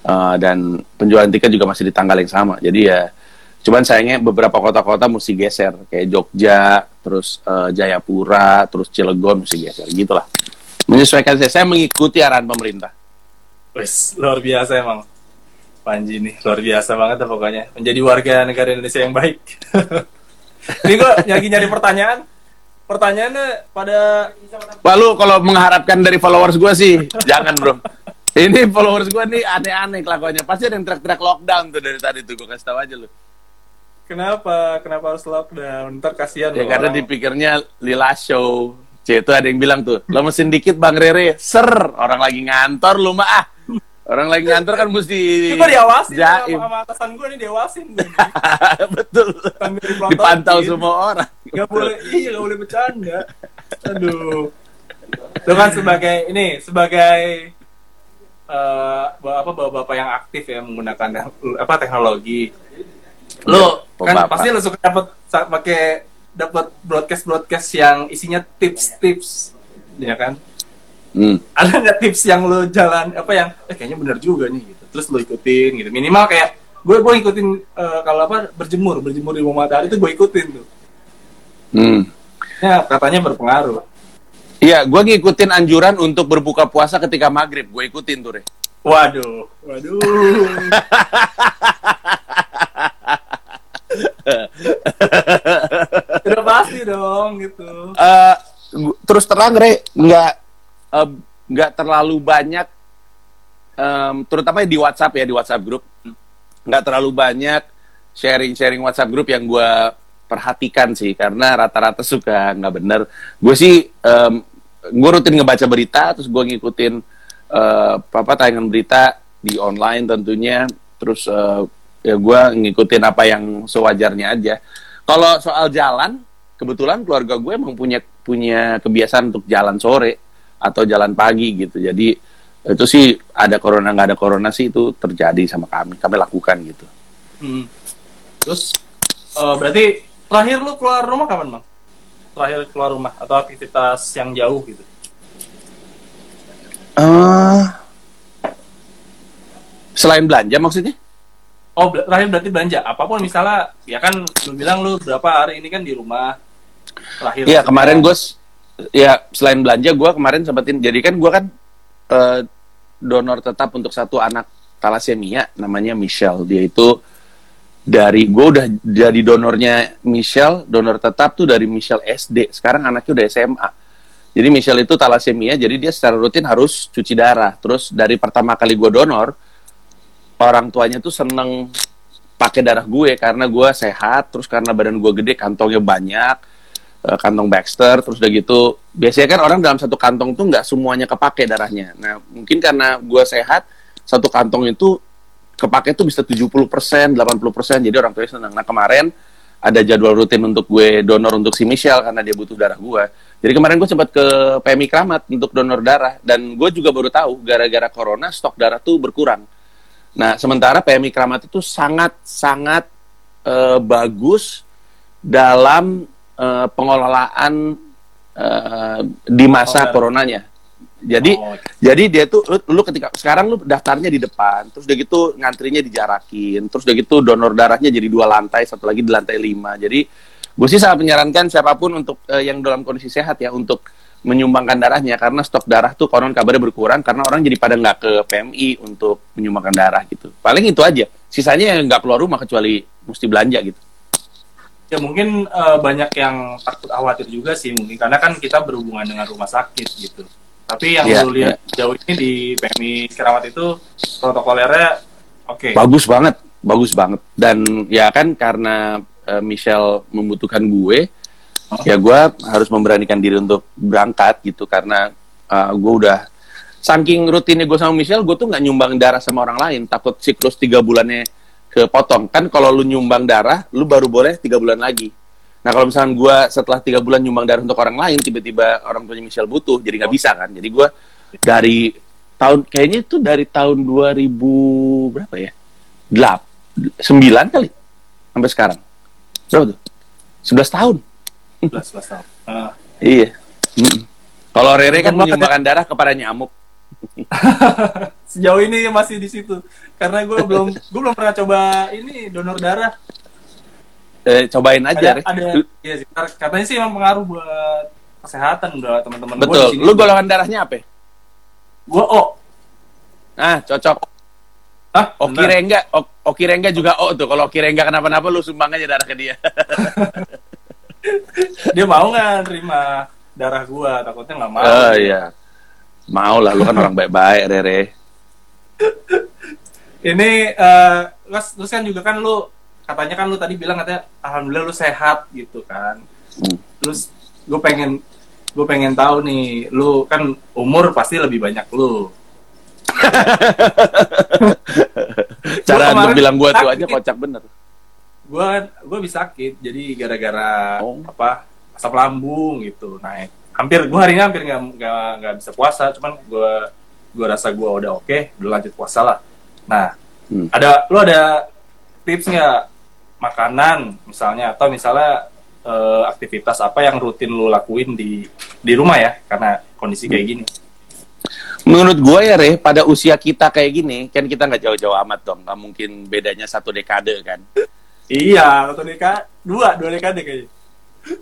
[SPEAKER 4] Eh, dan penjualan tiket juga masih di tanggal yang sama. Jadi ya, cuman sayangnya beberapa kota-kota mesti geser, kayak Jogja, terus eh, Jayapura, terus Cilegon mesti geser, gitulah. Menyesuaikan saya, saya mengikuti arahan pemerintah.
[SPEAKER 2] Wes, luar biasa emang. Panji nih, luar biasa banget pokoknya. Menjadi warga negara Indonesia yang baik. ini gua lagi nyari pertanyaan. Pertanyaannya pada
[SPEAKER 4] Wah lu kalau mengharapkan dari followers gue sih, jangan bro. Ini followers gue nih aneh-aneh kelakuannya. Pasti ada yang teriak-teriak lockdown tuh dari tadi tuh, gue kasih tahu aja lu.
[SPEAKER 2] kenapa? Kenapa harus lockdown? Ntar kasihan
[SPEAKER 4] Ya
[SPEAKER 2] loh
[SPEAKER 4] karena
[SPEAKER 2] orang.
[SPEAKER 4] dipikirnya lila show. C itu ada yang bilang tuh, lo mesin dikit Bang Rere, ser, orang lagi ngantor lu mah ah. Orang lagi ngantor kan mesti
[SPEAKER 2] Gue diawasin
[SPEAKER 4] jaim.
[SPEAKER 2] sama, sama atasan gue nih diawasin.
[SPEAKER 4] Betul. Dipantau semua orang.
[SPEAKER 2] Gak boleh, iya gak boleh bercanda. Aduh. Itu kan sebagai ini sebagai eh apa bapak-bapak yang aktif ya menggunakan apa teknologi. Lo
[SPEAKER 4] Iya,
[SPEAKER 2] kan
[SPEAKER 4] bapak.
[SPEAKER 2] pasti lo suka dapat pakai dapat broadcast broadcast yang isinya tips-tips ya kan
[SPEAKER 4] Hmm.
[SPEAKER 2] ada nggak tips yang lo jalan apa yang eh, kayaknya benar juga nih gitu terus lo ikutin gitu minimal kayak gue gue ikutin eh, kalau apa berjemur berjemur di bawah matahari itu gue ikutin tuh
[SPEAKER 4] Hmm.
[SPEAKER 2] ya katanya berpengaruh
[SPEAKER 4] Iya, gue ngikutin anjuran untuk berbuka puasa ketika maghrib. Gue ikutin tuh, Re.
[SPEAKER 2] waduh waduh udah pasti dong gitu
[SPEAKER 4] Eh, gu- terus terang, Re, nggak eh, nggak terlalu banyak, em, terutama di WhatsApp ya, di WhatsApp grup, nggak terlalu banyak sharing-sharing WhatsApp grup yang gue perhatikan sih, karena rata-rata suka nggak bener. Gue sih, gue rutin ngebaca berita, terus gue ngikutin eh, apa tayangan berita di online tentunya, terus eh, ya gue ngikutin apa yang sewajarnya aja. Kalau soal jalan, kebetulan keluarga gue emang punya punya kebiasaan untuk jalan sore atau jalan pagi gitu. Jadi itu sih ada corona nggak ada corona sih itu terjadi sama kami. Kami lakukan gitu.
[SPEAKER 2] Hmm. Terus eh, berarti terakhir lu keluar rumah kapan bang? Terakhir keluar rumah atau aktivitas yang jauh gitu?
[SPEAKER 4] eh selain belanja maksudnya?
[SPEAKER 2] Oh terakhir berarti belanja apa pun misalnya ya kan lu bilang lu berapa hari ini kan di rumah terakhir.
[SPEAKER 4] Iya kemarin gue ya selain belanja gue kemarin sempetin jadi kan gue kan eh, donor tetap untuk satu anak talasemia namanya Michelle. Dia itu dari gue udah jadi donornya Michelle donor tetap tuh dari Michelle SD sekarang anaknya udah SMA jadi Michelle itu talasemia jadi dia secara rutin harus cuci darah. Terus dari pertama kali gue donor orang tuanya tuh seneng pakai darah gue karena gue sehat terus karena badan gue gede kantongnya banyak kantong Baxter terus udah gitu biasanya kan orang dalam satu kantong tuh nggak semuanya kepake darahnya. Nah mungkin karena gue sehat satu kantong itu kepake tuh bisa 70% 80% jadi orang tuanya senang. Nah kemarin ada jadwal rutin untuk gue donor untuk si Michelle karena dia butuh darah gue jadi kemarin gue sempat ke PMI Kramat untuk donor darah dan gue juga baru tahu gara-gara corona stok darah tuh berkurang. Nah, sementara PMI Kramat itu sangat-sangat eh, bagus dalam eh, pengelolaan eh, di masa
[SPEAKER 2] Oh,
[SPEAKER 4] coronanya. Jadi
[SPEAKER 2] Oh,
[SPEAKER 4] jadi dia tuh lu, lu ketika sekarang lu daftarnya di depan, terus udah gitu ngantrinya dijarakin, terus udah gitu donor darahnya jadi dua lantai, satu lagi di lantai lima. Jadi gue sih sangat menyarankan siapa pun untuk eh, yang dalam kondisi sehat ya untuk menyumbangkan darahnya karena stok darah tuh konon kabarnya berkurang karena orang jadi pada nggak ke PMI untuk menyumbangkan darah gitu. Paling itu aja. Sisanya ya nggak keluar rumah kecuali mesti belanja gitu.
[SPEAKER 2] Ya mungkin eh, banyak yang takut khawatir juga sih mungkin karena kan kita berhubungan dengan rumah sakit gitu. Tapi yang
[SPEAKER 4] Iya,
[SPEAKER 2] lu lihat jauh ini di PMI Keramat itu protokolernya oke.
[SPEAKER 4] Bagus banget, bagus banget. Dan ya kan karena eh, Michelle membutuhkan gue, ya gue harus memberanikan diri untuk berangkat gitu karena uh, gue udah saking rutinnya gue sama Michelle gue tuh nggak nyumbang darah sama orang lain takut siklus tiga bulannya kepotong kan kalau lu nyumbang darah lu baru boleh tiga bulan lagi nah kalau misalnya gue setelah tiga bulan nyumbang darah untuk orang lain tiba-tiba orang tuanya Michelle butuh jadi nggak bisa kan jadi gue dari tahun kayaknya itu dari tahun 2000 berapa ya delap sembilan kali sampai sekarang berapa tuh 11 tahun
[SPEAKER 2] 11 tahun. Ah.
[SPEAKER 4] Iya. Mm. Kalau Rere kan menyumbangkan darah kepada nyamuk.
[SPEAKER 2] sejauh ini masih di situ karena gue belum gue belum pernah coba ini donor darah
[SPEAKER 4] Eh, cobain aja,
[SPEAKER 2] ada ada ya sih, katanya sih emang pengaruh buat kesehatan udah teman-teman
[SPEAKER 4] Betul. Lu golongan darahnya apa?
[SPEAKER 2] gue oh
[SPEAKER 4] Ah, cocok.
[SPEAKER 2] ah
[SPEAKER 4] Oki. Rengga, O- Oki Rengga juga O tuh. Kalau Oki Rengga kenapa-napa lu sumbang aja darah ke dia.
[SPEAKER 2] dia mau nggak terima darah gue takutnya nggak mau
[SPEAKER 4] Oh iya. Mau lah, lu kan orang baik-baik, Rere.
[SPEAKER 2] Ini eh terus, terus kan juga kan lu katanya kan lu tadi bilang katanya alhamdulillah lu sehat gitu kan
[SPEAKER 4] Hmm.
[SPEAKER 2] terus gue pengen gue pengen tahu nih lu kan umur pasti lebih banyak lu
[SPEAKER 4] Cara lu bilang gua tuh aja kocak bener.
[SPEAKER 2] gue gue bisa sakit jadi gara-gara
[SPEAKER 4] Oh.
[SPEAKER 2] apa asam lambung gitu naik hampir gue hari ini hampir nggak nggak nggak bisa puasa cuman gue gue rasa gue udah oke udah lanjut puasa lah nah
[SPEAKER 4] Hmm.
[SPEAKER 2] ada lu ada tips nggak makanan misalnya atau misalnya eh, aktivitas apa yang rutin lu lakuin di di rumah ya karena kondisi kayak gini.
[SPEAKER 4] Menurut gue ya Reh, pada usia kita kayak gini, kan kita nggak jauh-jauh amat dong, nggak mungkin bedanya satu dekade kan.
[SPEAKER 2] Iya, satu dekade, dua, dua dekade kayaknya.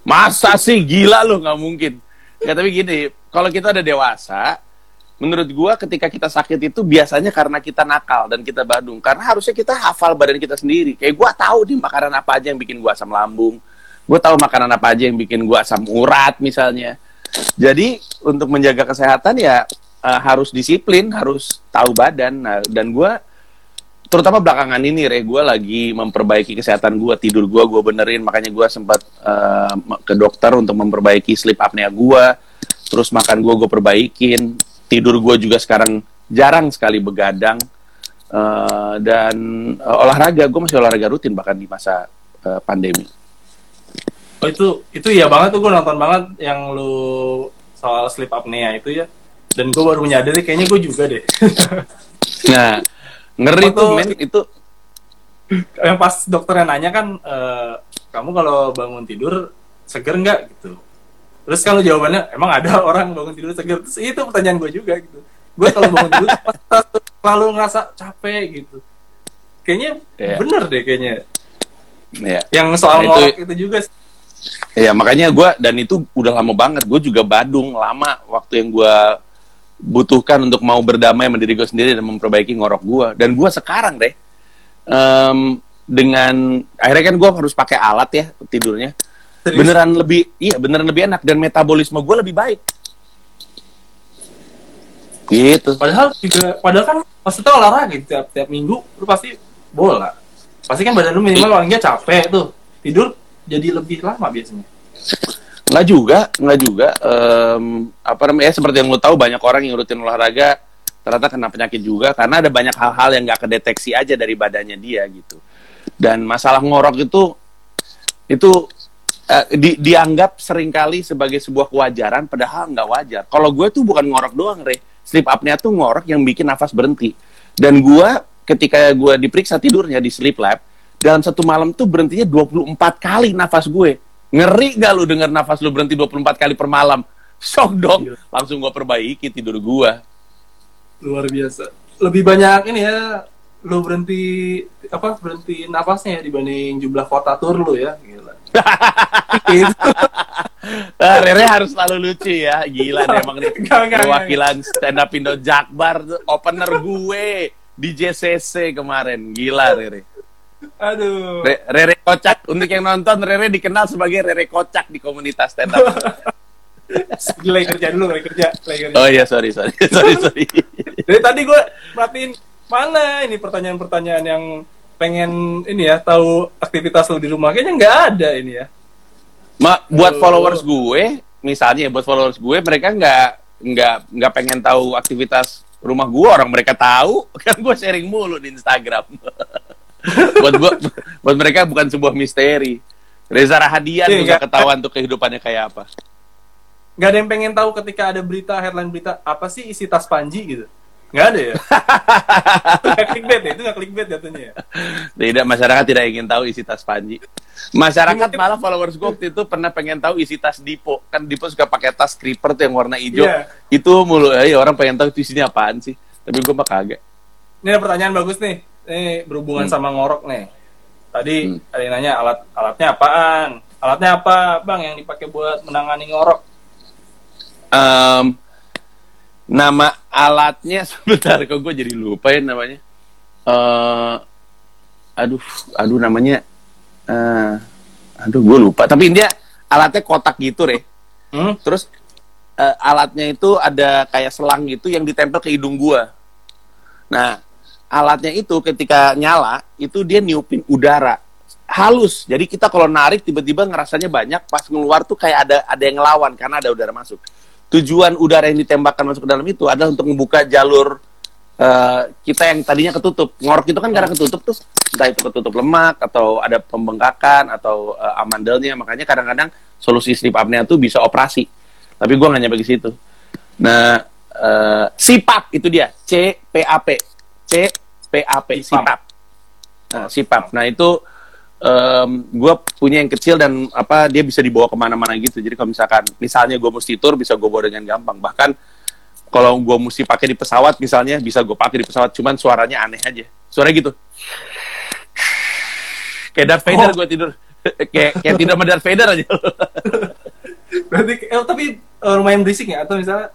[SPEAKER 4] Masa sih gila lu nggak mungkin. Ya tapi gini, kalau kita udah dewasa, menurut gua ketika kita sakit itu biasanya karena kita nakal dan kita badung. Karena harusnya kita hafal badan kita sendiri. Kayak gua tahu nih makanan apa aja yang bikin gua asam lambung. Gua tahu makanan apa aja yang bikin gua asam urat misalnya. Jadi untuk menjaga kesehatan ya eh, harus disiplin, harus tahu badan. Nah, dan gua terutama belakangan ini re gue lagi memperbaiki kesehatan gue tidur gue gue benerin makanya gue sempat eh, ke dokter untuk memperbaiki sleep apnea gue terus makan gue gue perbaikin tidur gue juga sekarang jarang sekali begadang Eh, dan eh, olahraga gue masih olahraga rutin bahkan di masa eh, pandemi
[SPEAKER 2] Oh itu itu iya banget tuh gue nonton banget yang lu soal sleep apnea itu ya. Dan gue baru menyadari kayaknya gue juga deh.
[SPEAKER 4] nah ngeri tuh men itu
[SPEAKER 2] yang pas dokternya nanya kan eh, kamu kalau bangun tidur seger nggak gitu. Terus kalau jawabannya emang ada orang bangun tidur seger. Terus itu pertanyaan gue juga gitu. Gue kalau bangun tidur selalu ngerasa capek gitu. Kayaknya
[SPEAKER 4] Iya.
[SPEAKER 2] bener deh kayaknya.
[SPEAKER 4] ya
[SPEAKER 2] Yang soal
[SPEAKER 4] Nah, itu-
[SPEAKER 2] ngorok itu juga sih.
[SPEAKER 4] Ya makanya gue dan itu udah lama banget. Gue juga badung lama waktu yang gue butuhkan untuk mau berdamai sama diri gue sendiri dan memperbaiki ngorok gue. Dan gue sekarang deh em, dengan akhirnya kan gue harus pakai alat ya tidurnya.
[SPEAKER 2] Serius.
[SPEAKER 4] Beneran lebih iya beneran lebih enak dan metabolisme gue lebih baik. Gitu.
[SPEAKER 2] Padahal juga, padahal kan maksudnya olahraga gitu, tiap tiap minggu lu pasti bola. Pasti kan badan lu minimal paling nggak capek tuh. Tidur jadi lebih lama biasanya.
[SPEAKER 4] Nggak juga, nggak juga. Em, apa namanya? ya, seperti yang lo tahu banyak orang yang rutin olahraga ternyata kena penyakit juga karena ada banyak hal-hal yang nggak kedeteksi aja dari badannya dia gitu. Dan masalah ngorok itu itu eh, di- dianggap sering kali sebagai sebuah kewajaran padahal nggak wajar. Kalau gue tuh bukan ngorok doang, Re. Sleep apnea tuh ngorok yang bikin nafas berhenti. Dan gue ketika gue diperiksa tidurnya di sleep lab, dalam satu malam tuh berhentinya 24 kali nafas gue. Ngeri gak lu denger nafas lu berhenti 24 kali per malam? Shock dong. Langsung gue perbaiki tidur gue.
[SPEAKER 2] Luar biasa. Lebih banyak ini ya lu berhenti apa berhenti napasnya ya dibanding jumlah kota tur lu ya gila. Gitu.
[SPEAKER 4] Ah, Rere harus selalu lucu ya. Gila deh emang nih. Perwakilan stand up Indo Jakbar opener gue di JCC kemarin. Gila Rere.
[SPEAKER 2] Aduh.
[SPEAKER 4] Re- Rere Kocak. Untuk yang nonton, Rere dikenal sebagai Rere Kocak di komunitas stand up.
[SPEAKER 2] Lagi kerja dulu, lagi kerja, lagi kerja.
[SPEAKER 4] Oh iya, sorry, sorry. sorry, sorry.
[SPEAKER 2] Dari tadi gue perhatiin mana ini pertanyaan-pertanyaan yang pengen ini ya tahu aktivitas lu di rumah kayaknya nggak ada ini ya.
[SPEAKER 4] Ma, buat
[SPEAKER 2] Aduh.
[SPEAKER 4] followers gue, misalnya ya, buat followers gue, mereka nggak nggak nggak pengen tahu aktivitas rumah gue, orang mereka tahu kan gue sharing mulu di Instagram. buat gue, buat mereka bukan sebuah misteri. Reza Rahadian
[SPEAKER 2] Iya,
[SPEAKER 4] juga
[SPEAKER 2] nggak-
[SPEAKER 4] ketahuan tuh kehidupannya kayak apa.
[SPEAKER 2] Nggak ada yang pengen tahu ketika ada berita headline berita apa sih isi tas Panji gitu. Nggak ada ya. itu clickbait ya, itu nggak clickbait jatuhnya ya.
[SPEAKER 4] Tidak, masyarakat tidak ingin tahu isi tas Panji. Masyarakat malah followers gue waktu itu pernah pengen tahu isi tas Dipo. Kan Dipo suka pakai tas creeper tuh yang warna hijau.
[SPEAKER 2] Iya.
[SPEAKER 4] Itu mulu, eh, orang pengen tahu itu isinya apaan sih. Tapi gue mah kagak.
[SPEAKER 2] Ini ada pertanyaan bagus nih. Ini berhubungan
[SPEAKER 4] Hmm.
[SPEAKER 2] sama ngorok nih. Tadi
[SPEAKER 4] Hmm.
[SPEAKER 2] ada yang nanya alat alatnya apaan? Alatnya apa, Bang, yang dipakai buat menangani ngorok?
[SPEAKER 4] Em, nama alatnya sebentar kok gue jadi lupa ya namanya. eh aduh, aduh namanya. eh aduh, gue lupa. Tapi dia alatnya kotak gitu, re.
[SPEAKER 2] Hmm?
[SPEAKER 4] Terus eh, alatnya itu ada kayak selang gitu yang ditempel ke hidung gua. Nah, alatnya itu ketika nyala itu dia niupin udara halus. Jadi kita kalau narik tiba-tiba ngerasanya banyak, pas ngeluar tuh kayak ada ada yang ngelawan karena ada udara masuk. Tujuan udara yang ditembakkan masuk ke dalam itu adalah untuk membuka jalur eh, kita yang tadinya ketutup. Ngorok itu kan karena ketutup tuh, entah itu ketutup lemak atau ada pembengkakan atau eh, amandelnya. Makanya kadang-kadang solusi sleep apnea tuh bisa operasi. Tapi gua nggak nyampe ke situ. Nah, eh, CPAP itu dia, C P A P, C P A P,
[SPEAKER 2] CPAP.
[SPEAKER 4] CPAP. Nah, CPAP. Nah itu gue punya yang kecil dan apa dia bisa dibawa ke mana-mana gitu. Jadi kalau misalkan misalnya gue mesti tur bisa gue bawa dengan gampang. Bahkan kalau gue mesti pakai di pesawat misalnya bisa gue pakai di pesawat. Cuman suaranya aneh aja. Suara gitu. Kayak Darth Vader
[SPEAKER 2] Oh.
[SPEAKER 4] gue tidur. kayak kayak tidur sama Darth Vader aja.
[SPEAKER 2] Berarti eh, tapi eh, lumayan berisik ya atau misalnya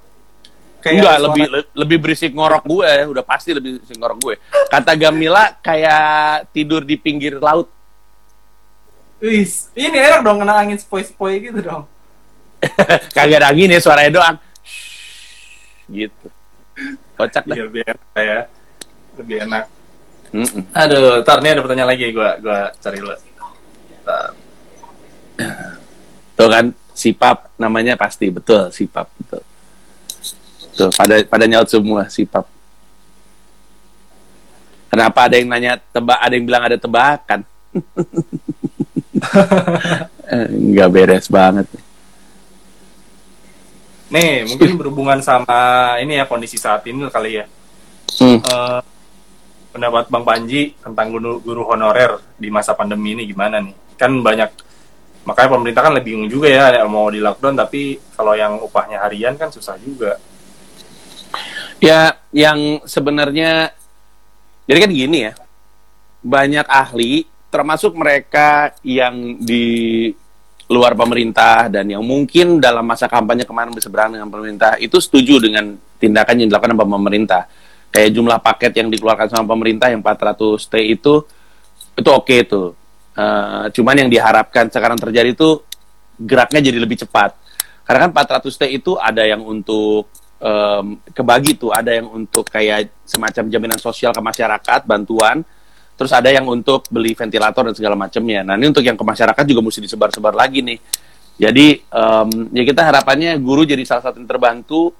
[SPEAKER 2] kayak
[SPEAKER 4] Enggak,
[SPEAKER 2] suara-
[SPEAKER 4] lebih le- lebih berisik ngorok gue, udah pasti lebih berisik ngorok gue. Kata Gamila kayak tidur di pinggir laut.
[SPEAKER 2] Wih, ini enak dong kena angin sepoi-sepoi gitu dong.
[SPEAKER 4] Kagak ada angin ya suaranya doang. Gitu. Kocak dah.
[SPEAKER 2] Biar biar ya. Lebih enak.
[SPEAKER 4] Mm-mm.
[SPEAKER 2] Aduh, ntar nih ada pertanyaan lagi gua gua cari. Ntar.
[SPEAKER 4] Tuh kan sipap namanya pasti betul sipap betul. Tuh pada pada nyaut semua sipap. Kenapa ada yang nanya tebak, ada yang bilang ada tebakan? Eh, Nggak beres banget.
[SPEAKER 2] Nih, mungkin berhubungan sama ini ya kondisi saat ini kali ya.
[SPEAKER 4] Hmm.
[SPEAKER 2] Eh, pendapat Bang Panji tentang guru, guru honorer di masa pandemi ini gimana nih? Kan banyak makanya pemerintah kan lebih bingung juga ya mau di lockdown tapi kalau yang upahnya harian kan susah juga.
[SPEAKER 4] Ya, yang sebenarnya jadi kan gini ya. Banyak ahli termasuk mereka yang di luar pemerintah dan yang mungkin dalam masa kampanye kemarin berseberangan dengan pemerintah itu setuju dengan tindakan yang dilakukan oleh pemerintah. Kayak jumlah paket yang dikeluarkan sama pemerintah yang 400 T itu itu oke tuh. Eh, cuman yang diharapkan sekarang terjadi itu geraknya jadi lebih cepat. Karena kan 400 T itu ada yang untuk em, kebagi tuh, ada yang untuk kayak semacam jaminan sosial ke masyarakat, bantuan, terus ada yang untuk beli ventilator dan segala macamnya. Nah ini untuk yang ke masyarakat juga mesti disebar-sebar lagi nih. Jadi em, ya kita harapannya guru jadi salah satu yang terbantu,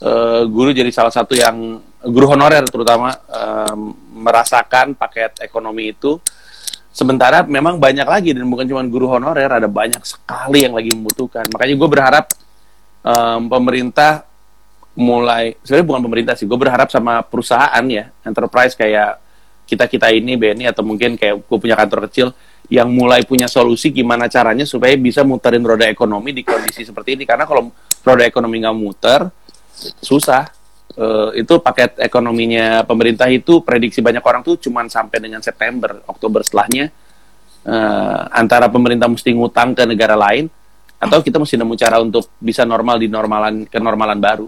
[SPEAKER 4] eh, guru jadi salah satu yang guru honorer terutama em, merasakan paket ekonomi itu. Sementara memang banyak lagi dan bukan cuma guru honorer, ada banyak sekali yang lagi membutuhkan. Makanya gue berharap em, pemerintah mulai sebenarnya bukan pemerintah sih gue berharap sama perusahaan ya enterprise kayak kita kita ini BNI atau mungkin kayak gue punya kantor kecil yang mulai punya solusi gimana caranya supaya bisa muterin roda ekonomi di kondisi seperti ini. Karena kalau roda ekonomi nggak muter susah. Eh, itu paket ekonominya pemerintah itu prediksi banyak orang tuh cuman sampai dengan September Oktober setelahnya. Eh, antara pemerintah mesti ngutang ke negara lain atau kita mesti nemu cara untuk bisa normal di normalan kenormalan baru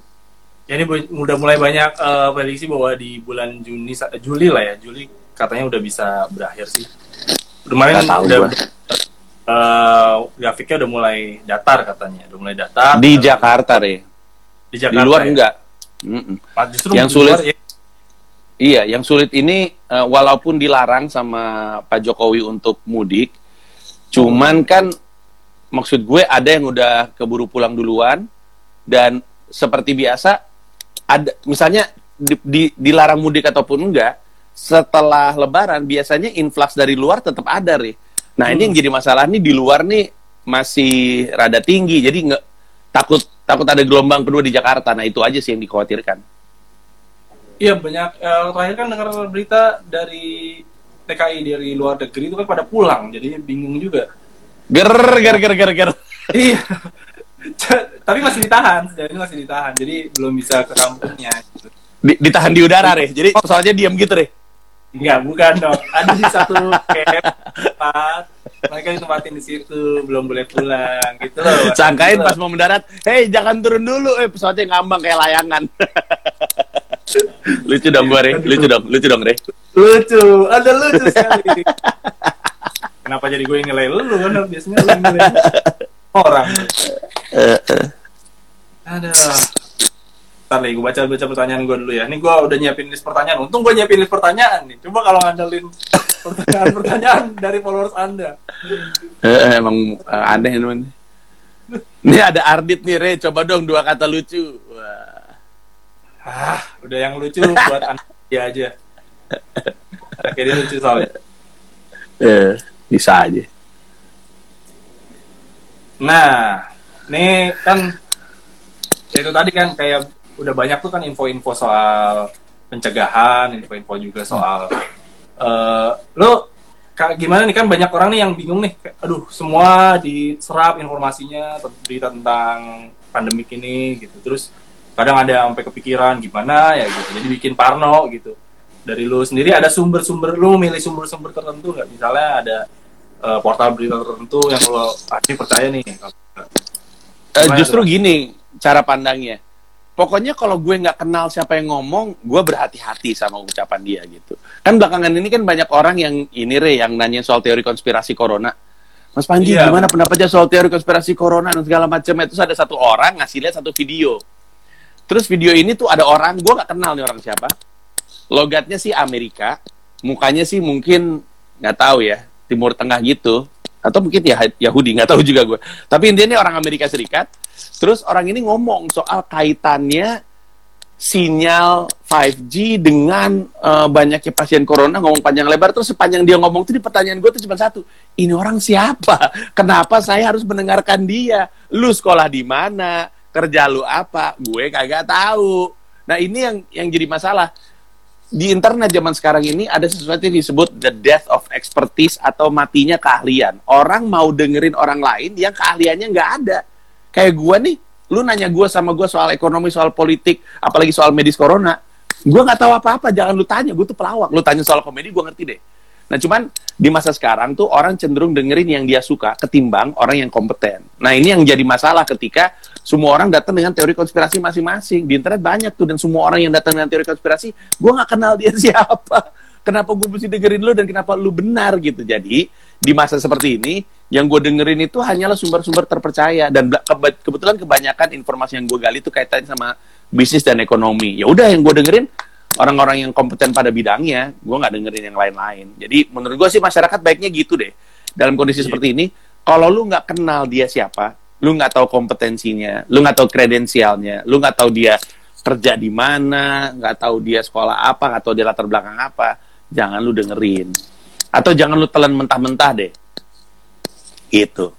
[SPEAKER 2] Jadi bu- udah mulai banyak eh, prediksi bahwa di bulan Juni sa- Juli lah ya, Juli katanya udah bisa berakhir sih. Kemarin udah
[SPEAKER 4] gua.
[SPEAKER 2] eh, grafiknya udah mulai datar katanya, udah mulai datar.
[SPEAKER 4] di Jakarta deh
[SPEAKER 2] Di
[SPEAKER 4] di
[SPEAKER 2] Jakarta.
[SPEAKER 4] luar
[SPEAKER 2] ya.
[SPEAKER 4] enggak Mm-mm.
[SPEAKER 2] Ah, Justru
[SPEAKER 4] Yang
[SPEAKER 2] di luar
[SPEAKER 4] sulit-
[SPEAKER 2] ya,
[SPEAKER 4] Iya, yang sulit ini eh, walaupun dilarang sama Pak Jokowi untuk mudik, cuman kan maksud gue ada yang udah keburu pulang duluan dan seperti biasa ada misalnya di, di- dilarang mudik ataupun enggak, setelah Lebaran biasanya influx dari luar tetap ada nih. Nah ini yang jadi masalah nih di luar nih masih rada tinggi, jadi nggak takut takut ada gelombang kedua di Jakarta. Nah itu aja sih yang dikhawatirkan.
[SPEAKER 2] Iya banyak. eh, terakhir kan dengar berita dari TKI dari luar negeri itu kan pada pulang, jadi bingung juga.
[SPEAKER 4] Ger ger ger ger ger.
[SPEAKER 2] iya. Tapi masih ditahan, ini masih ditahan, jadi belum bisa ke kampungnya. gitu.
[SPEAKER 4] Di- ditahan di udara deh. Jadi pesawatnya diam gitu deh.
[SPEAKER 2] Enggak, bukan dong. Ada di satu camp tempat. Mereka ditempatin di situ, belum boleh pulang gitu loh.
[SPEAKER 4] Sangkain
[SPEAKER 2] Gitu
[SPEAKER 4] pas
[SPEAKER 2] loh.
[SPEAKER 4] mau mendarat, hei jangan turun dulu, eh pesawatnya ngambang kayak layangan. lucu dong gue, Re. lucu dong, lucu dong, Re.
[SPEAKER 2] lucu, ada lucu sekali. Kenapa jadi gue yang nilai lu kan biasanya lu yang nilai orang.
[SPEAKER 4] Eh, eh.
[SPEAKER 2] Aduh. Ntar nih, gue baca-baca pertanyaan gue dulu ya. Ini gue udah nyiapin list pertanyaan. Untung gue nyiapin list pertanyaan nih. Coba kalau ngandelin pertanyaan-pertanyaan dari followers Anda.
[SPEAKER 4] Eh, emang eh, aneh teman. Ini ada Ardit nih, Re. Coba dong dua kata lucu. Wah.
[SPEAKER 2] Ah, udah yang lucu buat Anda dia aja. Akhirnya lucu soalnya.
[SPEAKER 4] Eh, bisa aja.
[SPEAKER 2] Nah, nih kan itu tadi kan kayak udah banyak tuh kan info-info soal pencegahan, info-info juga soal eh lo gimana nih kan banyak orang nih yang bingung nih, aduh semua diserap informasinya berita tentang pandemik ini gitu. Terus kadang ada sampai kepikiran gimana ya gitu. Jadi bikin parno gitu. Dari lu sendiri ada sumber-sumber lu milih sumber-sumber tertentu nggak? Misalnya ada eh, portal berita tertentu yang lo pasti percaya nih. Gimana
[SPEAKER 4] justru gini cara pandangnya. Pokoknya kalau gue nggak kenal siapa yang ngomong, gue berhati-hati sama ucapan dia gitu. Kan belakangan ini kan banyak orang yang ini re yang nanya soal teori konspirasi corona. Mas Panji,
[SPEAKER 2] Iya.
[SPEAKER 4] gimana pendapatnya soal teori konspirasi corona dan segala macam? Itu ada satu orang ngasih lihat satu video. Terus video ini tuh ada orang, gue nggak kenal nih orang siapa. Logatnya sih Amerika, mukanya sih mungkin nggak tahu ya, Timur Tengah gitu, atau mungkin ya Yahudi, nggak tahu juga gue. Tapi intinya ini orang Amerika Serikat. Terus orang ini ngomong soal kaitannya sinyal 5G dengan eh, banyaknya pasien corona ngomong panjang lebar. Terus sepanjang dia ngomong tuh di pertanyaan gue tuh cuma satu ini orang siapa? Kenapa saya harus mendengarkan dia? Lu sekolah di mana? Kerja lu apa? Gue kagak tahu. Nah ini yang yang jadi masalah di internet zaman sekarang ini ada sesuatu yang disebut the death of expertise atau matinya keahlian. Orang mau dengerin orang lain yang keahliannya nggak ada. Kayak gua nih, lu nanya gua sama gua soal ekonomi, soal politik, apalagi soal medis corona. Gua nggak tahu apa-apa, jangan lu tanya, gua tuh pelawak. Lu tanya soal komedi, gua ngerti deh. Nah, cuman di masa sekarang tuh orang cenderung dengerin yang dia suka ketimbang orang yang kompeten. Nah, ini yang jadi masalah ketika semua orang datang dengan teori konspirasi masing-masing. Di internet banyak tuh dan semua orang yang datang dengan teori konspirasi, gua nggak kenal dia siapa. Kenapa gue mesti dengerin lu dan kenapa lu benar gitu. Jadi, di masa seperti ini, yang gue dengerin itu hanyalah sumber-sumber terpercaya dan kebetulan kebanyakan informasi yang gue gali itu kaitannya sama bisnis dan ekonomi. Ya udah yang gue dengerin orang-orang yang kompeten pada bidangnya, gue nggak dengerin yang lain-lain. Jadi menurut gue sih masyarakat baiknya gitu deh. Dalam kondisi seperti ini, kalau lu nggak kenal dia siapa, lu nggak tahu kompetensinya, lu nggak tahu kredensialnya, lu nggak tahu dia kerja di mana, nggak tahu dia sekolah apa, nggak tahu dia latar belakang apa, jangan lu dengerin. Atau jangan lu telan mentah-mentah deh. Gitu.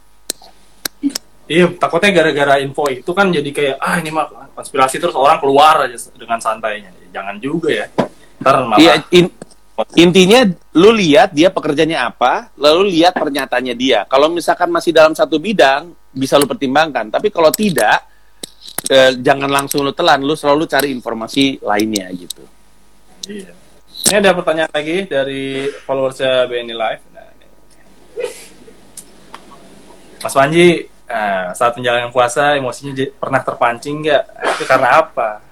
[SPEAKER 2] Iya, takutnya gara-gara info itu kan jadi kayak ah ini mah konspirasi terus orang keluar aja dengan santainya. Jangan juga ya. Ntar malah
[SPEAKER 4] Iya, in- intinya lu lihat dia pekerjaannya apa, lalu lihat pernyataannya dia. Kalau misalkan masih dalam satu bidang, bisa lu pertimbangkan. Tapi kalau tidak, eh, jangan langsung lu telan, lu selalu cari informasi lainnya gitu.
[SPEAKER 2] Iya. Ini ada pertanyaan lagi dari followersnya BNI Live. Nah, ini. Mas Panji, nah, saat menjalankan puasa emosinya pernah terpancing nggak? Itu karena apa?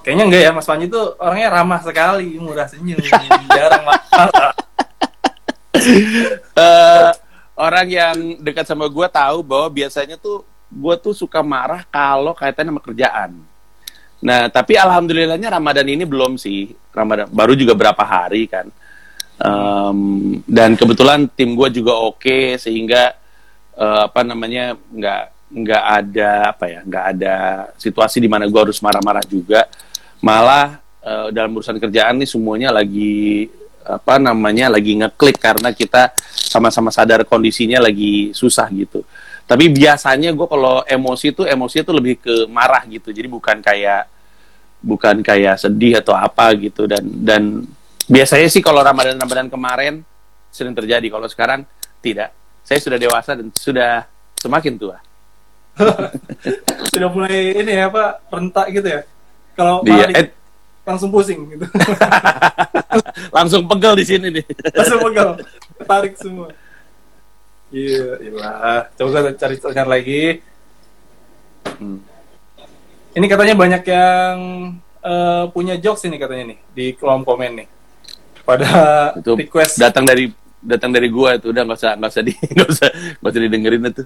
[SPEAKER 2] Kayaknya enggak ya, Mas Panji tuh orangnya ramah sekali, murah senyum, jarang marah.
[SPEAKER 4] eh orang yang dekat sama gue tahu bahwa biasanya tuh gue tuh suka marah kalau kaitannya sama kerjaan. Nah, tapi alhamdulillahnya Ramadan ini belum sih. Ramadan baru juga berapa hari kan. Em, dan kebetulan tim gue juga oke sehingga eh, apa namanya nggak nggak ada apa ya nggak ada situasi di mana gue harus marah-marah juga. Malah eh, dalam urusan kerjaan nih semuanya lagi apa namanya lagi ngeklik karena kita sama-sama sadar kondisinya lagi susah gitu. Tapi biasanya gue kalau emosi tuh emosi tuh lebih ke marah gitu. Jadi bukan kayak bukan kayak sedih atau apa gitu dan dan biasanya sih kalau Ramadan Ramadan kemarin sering terjadi. Kalau sekarang tidak. Saya sudah dewasa dan sudah semakin tua.
[SPEAKER 2] Sudah mulai ini ya, Pak, rentak gitu ya. Kalau
[SPEAKER 4] Dia
[SPEAKER 2] marah
[SPEAKER 4] eh,
[SPEAKER 2] langsung pusing gitu.
[SPEAKER 4] langsung pegel di sini nih.
[SPEAKER 2] langsung pegal tarik semua iya iyalah coba cari cari lagi
[SPEAKER 4] Hmm.
[SPEAKER 2] ini katanya banyak yang eh, punya jokes ini katanya nih di kolom komen nih pada
[SPEAKER 4] Itu
[SPEAKER 2] request
[SPEAKER 4] datang dari datang dari gua itu udah nggak usah nggak usah di nggak usah nggak usah didengerin itu.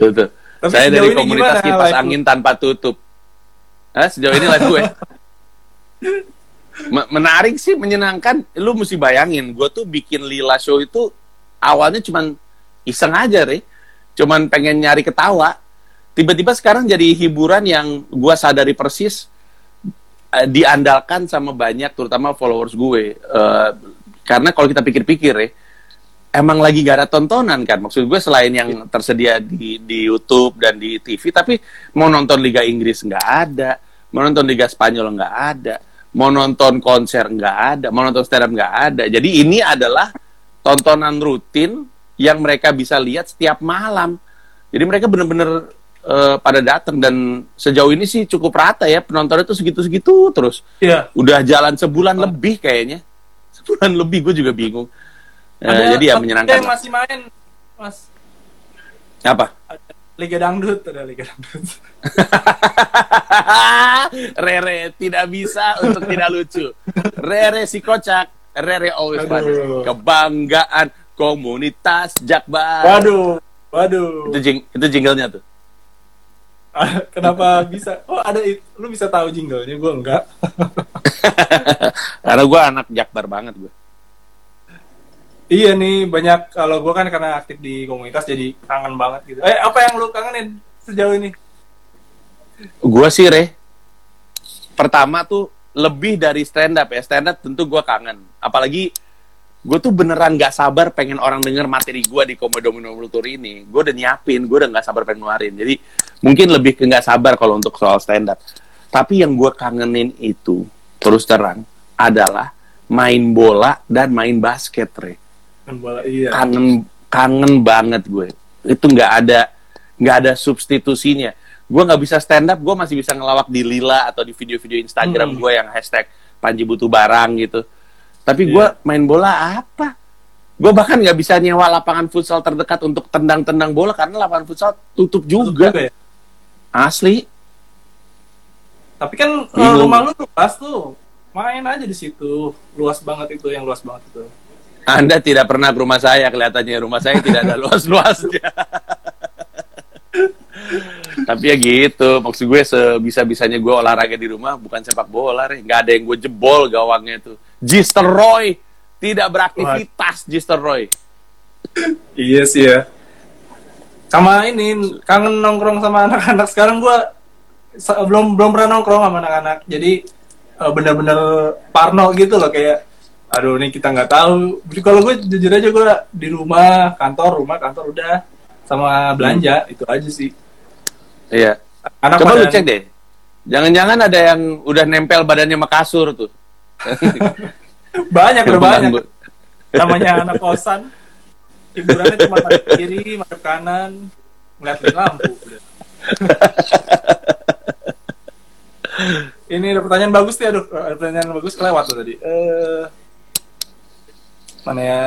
[SPEAKER 4] tuh, tuh.
[SPEAKER 2] Tapi
[SPEAKER 4] Saya dari komunitas
[SPEAKER 2] gimana
[SPEAKER 4] kipas angin tanpa tutup. Hah, sejauh ini live gue. Me- menarik sih, menyenangkan. Lu mesti bayangin, gue tuh bikin Lila Show itu awalnya cuman iseng aja, Re. Cuman pengen nyari ketawa. Tiba-tiba sekarang jadi hiburan yang gue sadari persis diandalkan sama banyak, terutama followers gue. Eh, karena kalau kita pikir-pikir, ya, emang lagi gak ada tontonan kan maksud gue selain yang tersedia di di YouTube dan di TV tapi mau nonton Liga Inggris nggak ada mau nonton Liga Spanyol nggak ada mau nonton konser nggak ada, mau nonton stand up nggak ada. Jadi ini adalah tontonan rutin yang mereka bisa lihat setiap malam. Jadi mereka benar-benar eh, pada datang dan sejauh ini sih cukup rata ya penontonnya tuh segitu-segitu terus.
[SPEAKER 2] Iya.
[SPEAKER 4] Udah jalan sebulan lebih kayaknya. Sebulan lebih gue juga bingung. Eh,
[SPEAKER 2] Ada
[SPEAKER 4] jadi ya menyenangkan.
[SPEAKER 2] Yang masih main, Mas.
[SPEAKER 4] Apa?
[SPEAKER 2] Ada Liga Dangdut, ada Liga Dangdut.
[SPEAKER 4] Rere tidak bisa untuk tidak lucu. Rere si kocak. Rere always.
[SPEAKER 2] Aduh.
[SPEAKER 4] Kebanggaan komunitas Jakbar.
[SPEAKER 2] Waduh, waduh.
[SPEAKER 4] Itu, jing, itu jinglenya tuh.
[SPEAKER 2] Kenapa bisa? Oh, ada it- lu bisa tahu jinglenya, gua enggak.
[SPEAKER 4] Karena gue anak Jakbar banget gue.
[SPEAKER 2] Iya nih, banyak kalau gua kan karena aktif di komunitas jadi kangen banget gitu. Eh, apa yang lu kangenin sejauh ini?
[SPEAKER 4] Gue sih Re. Pertama tuh lebih dari stand up ya. Stand up tentu gue kangen. Apalagi gue tuh beneran gak sabar pengen orang denger materi gue di Komodo Kultur ini. Gue udah nyiapin, gue udah gak sabar pengen ngeluarin. Jadi mungkin lebih ke gak sabar kalau untuk soal stand up. Tapi yang gue kangenin itu, terus terang, adalah main bola dan main basket, Re
[SPEAKER 2] Kan bola iya.
[SPEAKER 4] kangen kangen banget gue itu nggak ada nggak ada substitusinya gue nggak bisa stand up gue masih bisa ngelawak di lila atau di video-video Instagram
[SPEAKER 2] Hmm.
[SPEAKER 4] gue yang hashtag Panji butuh barang gitu tapi gue
[SPEAKER 2] Iya.
[SPEAKER 4] main bola apa gue bahkan nggak bisa nyewa lapangan futsal terdekat untuk tendang-tendang bola karena lapangan futsal tutup juga
[SPEAKER 2] Juga ya.
[SPEAKER 4] asli
[SPEAKER 2] Tapi kan eh,
[SPEAKER 4] Bingung.
[SPEAKER 2] rumah lu luas tuh. Main aja di situ. Luas banget itu, yang luas banget itu.
[SPEAKER 4] anda tidak pernah ke rumah saya kelihatannya rumah saya tidak ada luas-luasnya tapi ya gitu maksud gue sebisa-bisanya gue olahraga di rumah bukan sepak bola Re. nggak ada yang gue jebol gawangnya tuh Gister Roy. Tidak beraktivitas Gister Roy.
[SPEAKER 2] Iya sih ya. Sama ini kangen nongkrong sama anak-anak. Sekarang gua belum belum pernah nongkrong sama anak-anak. Jadi eh, bener-bener parno gitu loh kayak aduh ini kita nggak tahu. Jadi kalau gue jujur aja gue di rumah, kantor, rumah, kantor udah. Sama belanja itu aja sih.
[SPEAKER 4] iya.
[SPEAKER 2] Anak
[SPEAKER 4] coba lu cek deh. Jangan-jangan ada yang udah nempel badannya sama kasur tuh
[SPEAKER 2] banyak udah banyak. Namanya anak kosan. Hiburannya cuma madep kiri, madep kanan, ngeliatin lampu. Ini ada pertanyaan bagus nih, aduh, ada pertanyaan bagus kelewat tuh tadi. Eh, mana ya?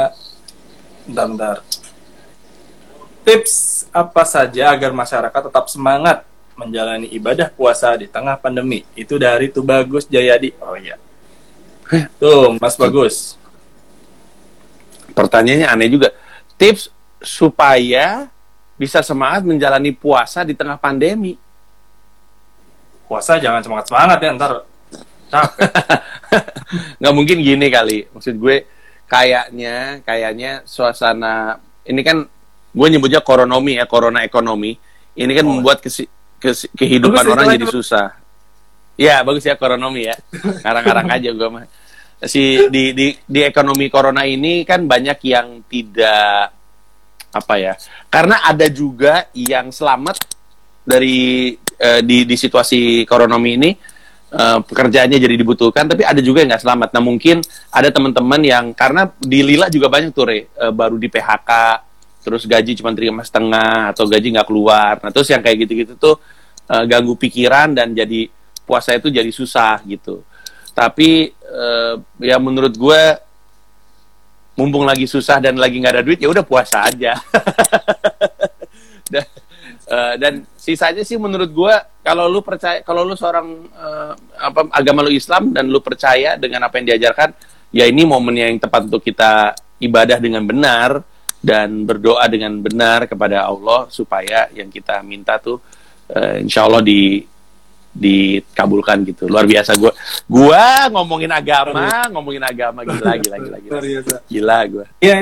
[SPEAKER 2] Bentar, bentar. Tips apa saja agar masyarakat tetap semangat menjalani ibadah puasa di tengah pandemi? Itu dari tuh Bagus Jayadi. Oh iya. Tuh, Mas Bagus.
[SPEAKER 4] pertanyaannya aneh juga. Tips supaya bisa semangat menjalani puasa di tengah pandemi.
[SPEAKER 2] Puasa jangan semangat semangat ya ntar capek.
[SPEAKER 4] Nggak mungkin gini kali. Maksud gue kayaknya kayaknya suasana ini kan gue nyebutnya koronomi ya corona ekonomi. Ini kan
[SPEAKER 2] Oh.
[SPEAKER 4] membuat kesi- kesi- kehidupan
[SPEAKER 2] Bagus
[SPEAKER 4] orang jadi susah. Ya bagus ya koronomi ya. Ngarang-ngarang aja gue mah si di di di ekonomi corona ini kan banyak yang tidak apa ya karena ada juga yang selamat dari eh, di di situasi koronomi ini eh, pekerjaannya jadi dibutuhkan tapi ada juga yang nggak selamat. Nah mungkin ada teman-teman yang karena di Lila juga banyak tuh Re, eh, baru di PHK terus gaji cuma terima setengah atau gaji nggak keluar. Nah terus yang kayak gitu-gitu tuh eh, ganggu pikiran dan jadi puasa itu jadi susah gitu. Tapi eh, ya menurut gue mumpung lagi susah dan lagi nggak ada duit ya udah puasa aja. Dan, eh, dan sisanya sih menurut gue kalau lu percaya kalau lu seorang eh, apa agama lu Islam dan lu percaya dengan apa yang diajarkan ya ini momen yang tepat untuk kita ibadah dengan benar dan berdoa dengan benar kepada Allah supaya yang kita minta tuh eh, insya Allah di dikabulkan gitu. Luar biasa gue gua ngomongin agama ngomongin agama. Gila gila gila gila.
[SPEAKER 2] Luar biasa
[SPEAKER 4] gila gue
[SPEAKER 2] Iya,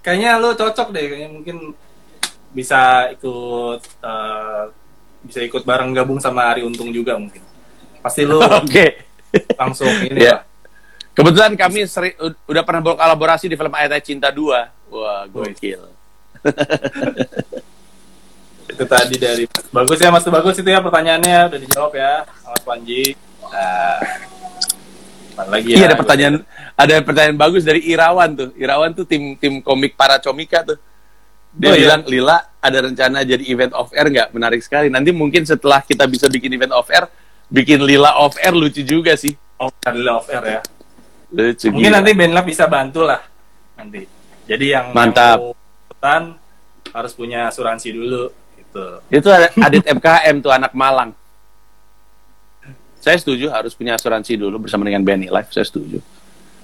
[SPEAKER 2] kayaknya lu cocok deh, kayaknya mungkin bisa ikut eh, bisa ikut bareng gabung sama Ari Untung juga mungkin. Pasti lu
[SPEAKER 4] oke.
[SPEAKER 2] langsung ini lah.
[SPEAKER 4] kebetulan kami seri- udah pernah berkolaborasi di film Ayat Ayat Cinta 2 wah gokil
[SPEAKER 2] Itu tadi dari bagus ya Mas bagus itu ya pertanyaannya udah dijawab ya, Mas Panji. Nah, lagi
[SPEAKER 4] Iya
[SPEAKER 2] ya?
[SPEAKER 4] ada pertanyaan ada pertanyaan bagus dari Irawan tuh. Irawan tuh tim tim komik para comika tuh. Dia
[SPEAKER 2] Oh, iya?
[SPEAKER 4] bilang Lila ada rencana jadi event off air nggak? Menarik sekali. Nanti mungkin setelah kita bisa bikin event off air, bikin Lila off air lucu juga sih.
[SPEAKER 2] Oh, adalah off air ya.
[SPEAKER 4] Lucu.
[SPEAKER 2] Mungkin
[SPEAKER 4] gila.
[SPEAKER 2] nanti Benlab bisa bantu lah nanti. Jadi yang
[SPEAKER 4] Mantap.
[SPEAKER 2] yang mau harus punya asuransi dulu gitu.
[SPEAKER 4] itu ada Adit MKM tuh anak Malang. Saya setuju harus punya asuransi dulu bersama dengan BNI Life. Saya setuju.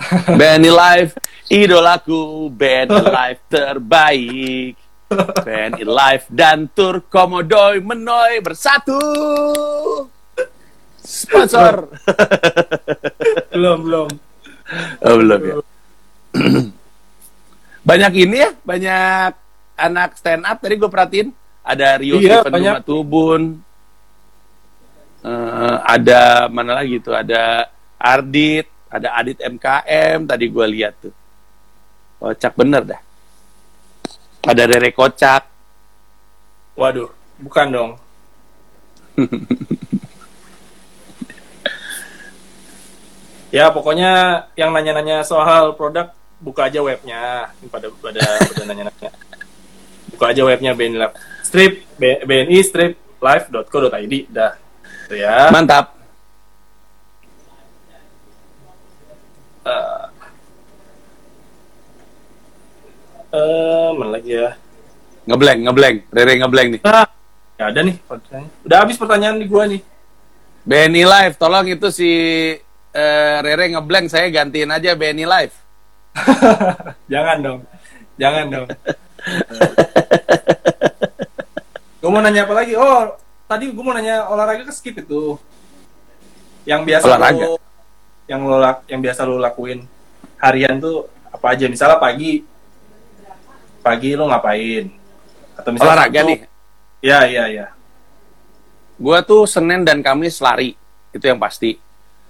[SPEAKER 4] BNI Life, idolaku, BNI Life terbaik. BNI Life dan Tur Komodoy Menoy bersatu. Sponsor.
[SPEAKER 2] Belum, belum.
[SPEAKER 4] Oh, belum ya. banyak ini ya, banyak anak stand up tadi gue perhatiin. Ada Rio
[SPEAKER 2] Iya,
[SPEAKER 4] Stephen
[SPEAKER 2] banyak.
[SPEAKER 4] Tubun. Eh, ada mana lagi tuh? Ada Ardit, ada Adit MKM tadi gue lihat tuh. Kocak bener dah. Ada Rere Kocak.
[SPEAKER 2] Waduh, bukan dong. ya pokoknya yang nanya-nanya soal produk buka aja webnya pada pada pada nanya-nanya. Buka aja webnya Live. Strip BNI strip live.co.id dah. Itu ya.
[SPEAKER 4] Mantap.
[SPEAKER 2] Eh, eh, mana lagi ya?
[SPEAKER 4] Ngeblank, ngeblank. Rere ngeblank nih.
[SPEAKER 2] Ah, ya ada nih pertanyaan. Udah habis pertanyaan di gua nih.
[SPEAKER 4] BNI Live, tolong itu si eh, Rere ngeblank, saya gantiin aja BNI Live.
[SPEAKER 2] Jangan dong. Jangan dong. gue mau nanya apa lagi? Oh, tadi gue mau nanya olahraga ke skip itu. Yang biasa
[SPEAKER 4] Olahraga?
[SPEAKER 2] lo yang lo yang biasa lo lakuin harian tuh apa aja? Misalnya pagi pagi lo ngapain? Atau misalnya
[SPEAKER 4] Olahraga
[SPEAKER 2] Sabtu-
[SPEAKER 4] nih.
[SPEAKER 2] Ya, iya, iya.
[SPEAKER 4] Gua tuh Senin dan Kamis lari, itu yang pasti.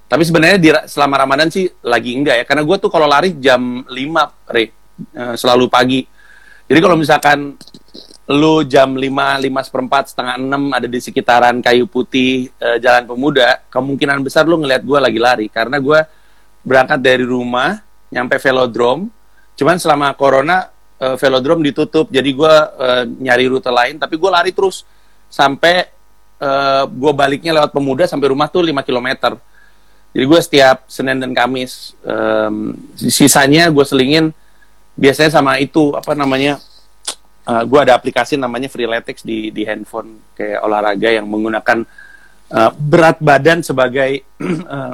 [SPEAKER 4] Tapi sebenarnya di, selama Ramadan sih lagi enggak ya, karena gua tuh kalau lari jam 5, Re, Eh, selalu pagi. Jadi kalau misalkan lu jam 5, 5 seperempat, setengah 6 ada di sekitaran Kayu Putih, eh, Jalan Pemuda, kemungkinan besar lu ngeliat gua lagi lari. Karena gua berangkat dari rumah, nyampe velodrome, cuman selama corona eh, velodrome ditutup, jadi gua eh, nyari rute lain, tapi gua lari terus sampai eh gue baliknya lewat pemuda sampai rumah tuh 5 km. Jadi gue setiap Senin dan Kamis, em, sisanya gue selingin biasanya sama itu apa namanya, gue ada aplikasi namanya Freeletics di di handphone. Kayak olahraga yang menggunakan eh, berat badan sebagai eh,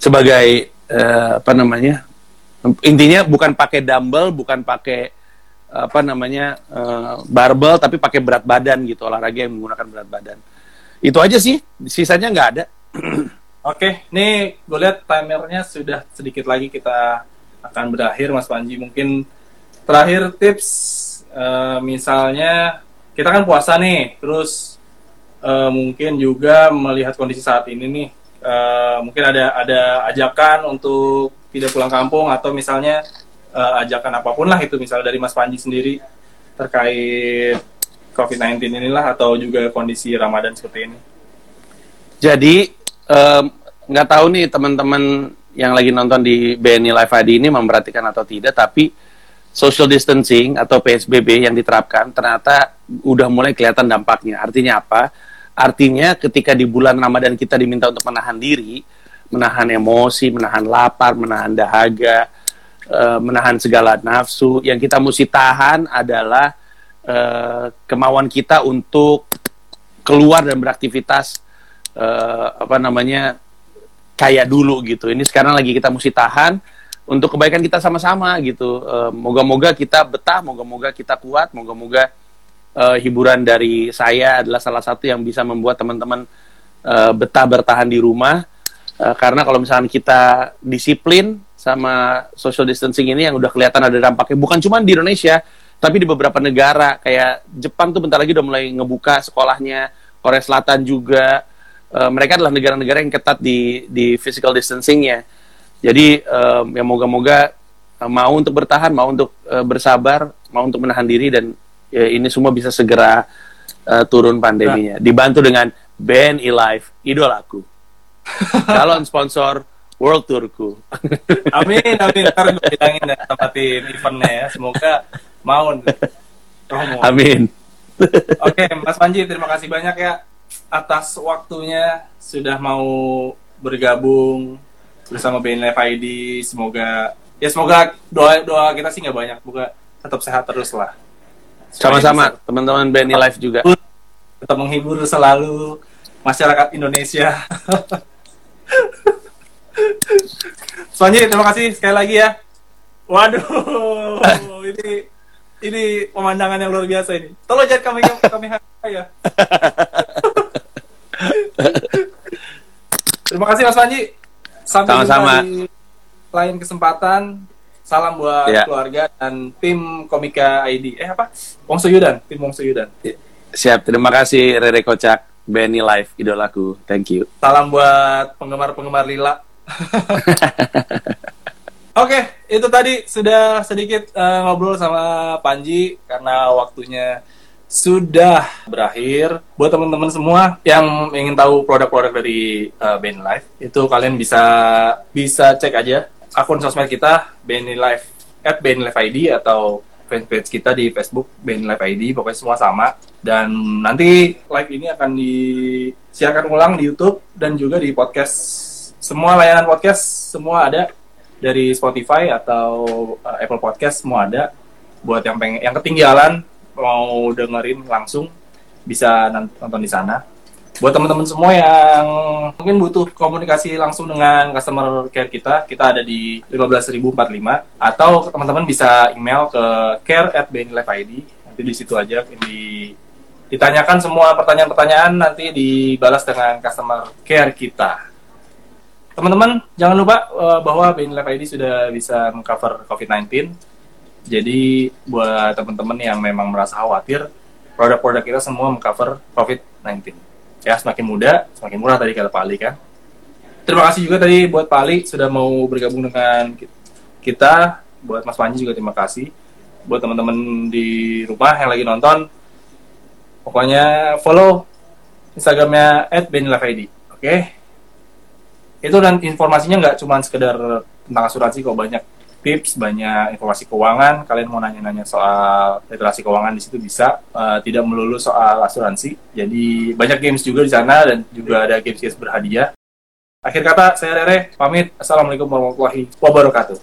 [SPEAKER 4] sebagai eh, apa namanya, intinya bukan pakai dumbbell, bukan pakai apa namanya eh, barbel tapi pakai berat badan gitu olahraga yang menggunakan berat badan. Itu aja sih sisanya nggak ada.
[SPEAKER 2] Oke, nih gue lihat timernya sudah sedikit lagi kita akan berakhir, Mas Panji. Mungkin terakhir tips, eh, misalnya kita kan puasa nih, terus eh, mungkin juga melihat kondisi saat ini nih, eh, mungkin ada ada ajakan untuk tidak pulang kampung atau misalnya eh, ajakan apa pun lah itu, misalnya dari Mas Panji sendiri terkait COVID-19 inilah atau juga kondisi Ramadan seperti ini.
[SPEAKER 4] jadi nggak tahu nih teman-teman yang lagi nonton di BNI Live ID ini memperhatikan atau tidak tapi social distancing atau PSBB yang diterapkan ternyata udah mulai kelihatan dampaknya artinya apa artinya ketika di bulan Ramadan kita diminta untuk menahan diri menahan emosi menahan lapar menahan dahaga eh, menahan segala nafsu yang kita mesti tahan adalah eh, kemauan kita untuk keluar dan beraktivitas eh, apa namanya kayak dulu gitu. Ini sekarang lagi kita mesti tahan untuk kebaikan kita sama-sama gitu. Eh, moga-moga kita betah, moga-moga kita kuat, moga-moga eh, hiburan dari saya adalah salah satu yang bisa membuat teman-teman eh, betah bertahan di rumah. Eh, karena kalau misalnya kita disiplin sama social distancing ini yang udah kelihatan ada dampaknya bukan cuma di Indonesia, tapi di beberapa negara kayak Jepang tuh bentar lagi udah mulai ngebuka sekolahnya, Korea Selatan juga. Eh, mereka adalah negara-negara yang ketat di di physical distancingnya. Jadi em, ya moga-moga eh, mau untuk bertahan, mau untuk eh, bersabar, mau untuk menahan diri dan ya, ini semua bisa segera eh, turun pandeminya. Dibantu dengan BNI Live, idolaku. Calon sponsor world tourku.
[SPEAKER 2] Amin, amin. Ntar gue bilangin dan tempatin eventnya ya. Semoga mau. promo.
[SPEAKER 4] Amin.
[SPEAKER 2] Oke, Mas Panji, terima kasih banyak ya atas waktunya sudah mau bergabung bersama Live ID. Semoga ya semoga doa doa kita sih nggak banyak, semoga tetap sehat terus lah.
[SPEAKER 4] Sama-sama teman-teman Benny Live juga.
[SPEAKER 2] tetap menghibur selalu masyarakat Indonesia. Soalnya terima kasih sekali lagi ya. Waduh, ini ini pemandangan yang luar biasa ini. Tolong jangan kami kami ya. terima kasih Mas Panji. Sampai
[SPEAKER 4] Sama-sama.
[SPEAKER 2] di lain kesempatan. Salam buat
[SPEAKER 4] Ya.
[SPEAKER 2] keluarga dan tim Komika ID. Eh apa? Wong Suyudan, tim Wong Suyudan.
[SPEAKER 4] Siap, terima kasih Rere Kocak, Benny Live, idolaku. Thank you.
[SPEAKER 2] Salam buat penggemar-penggemar Lila. Oke, itu tadi sudah sedikit eh, ngobrol sama Panji karena waktunya sudah berakhir. Buat teman-teman semua yang ingin tahu produk-produk dari uh, Benny Life, itu kalian bisa bisa cek aja akun sosmed kita Benny Life at Benny Life ID atau fanpage kita di Facebook Benny Life ID, pokoknya semua sama. Dan nanti live ini akan disiarkan ulang di YouTube dan juga di podcast. Semua layanan podcast semua ada dari Spotify atau uh, Apple Podcast semua ada. Buat yang pengen yang ketinggalan mau dengerin langsung bisa nonton di sana. Buat teman-teman semua yang mungkin butuh komunikasi langsung dengan customer care kita, kita ada di 15045 atau teman-teman bisa email ke care at ID. Nanti di situ aja di ditanyakan semua pertanyaan-pertanyaan nanti dibalas dengan customer care kita. Teman-teman, jangan lupa eh, bahwa BN Live ID sudah bisa mengcover COVID-19. Jadi buat teman-teman yang memang merasa khawatir, produk-produk kita semua mengcover COVID-19. Ya, semakin mudah, semakin murah tadi kata Pak Ali kan. Terima kasih juga tadi buat Pak Ali sudah mau bergabung dengan ki- kita. Buat Mas Panji juga terima kasih. Buat teman-teman di rumah yang lagi nonton, pokoknya follow Instagramnya @benilafid. Oke, itu dan informasinya nggak cuma sekedar tentang asuransi kok banyak tips banyak informasi keuangan. Kalian mau nanya-nanya soal literasi keuangan di situ bisa. Eh, tidak melulu soal asuransi. Jadi banyak games juga di sana dan juga ada games games berhadiah. Akhir kata saya Rere pamit. Assalamualaikum warahmatullahi wabarakatuh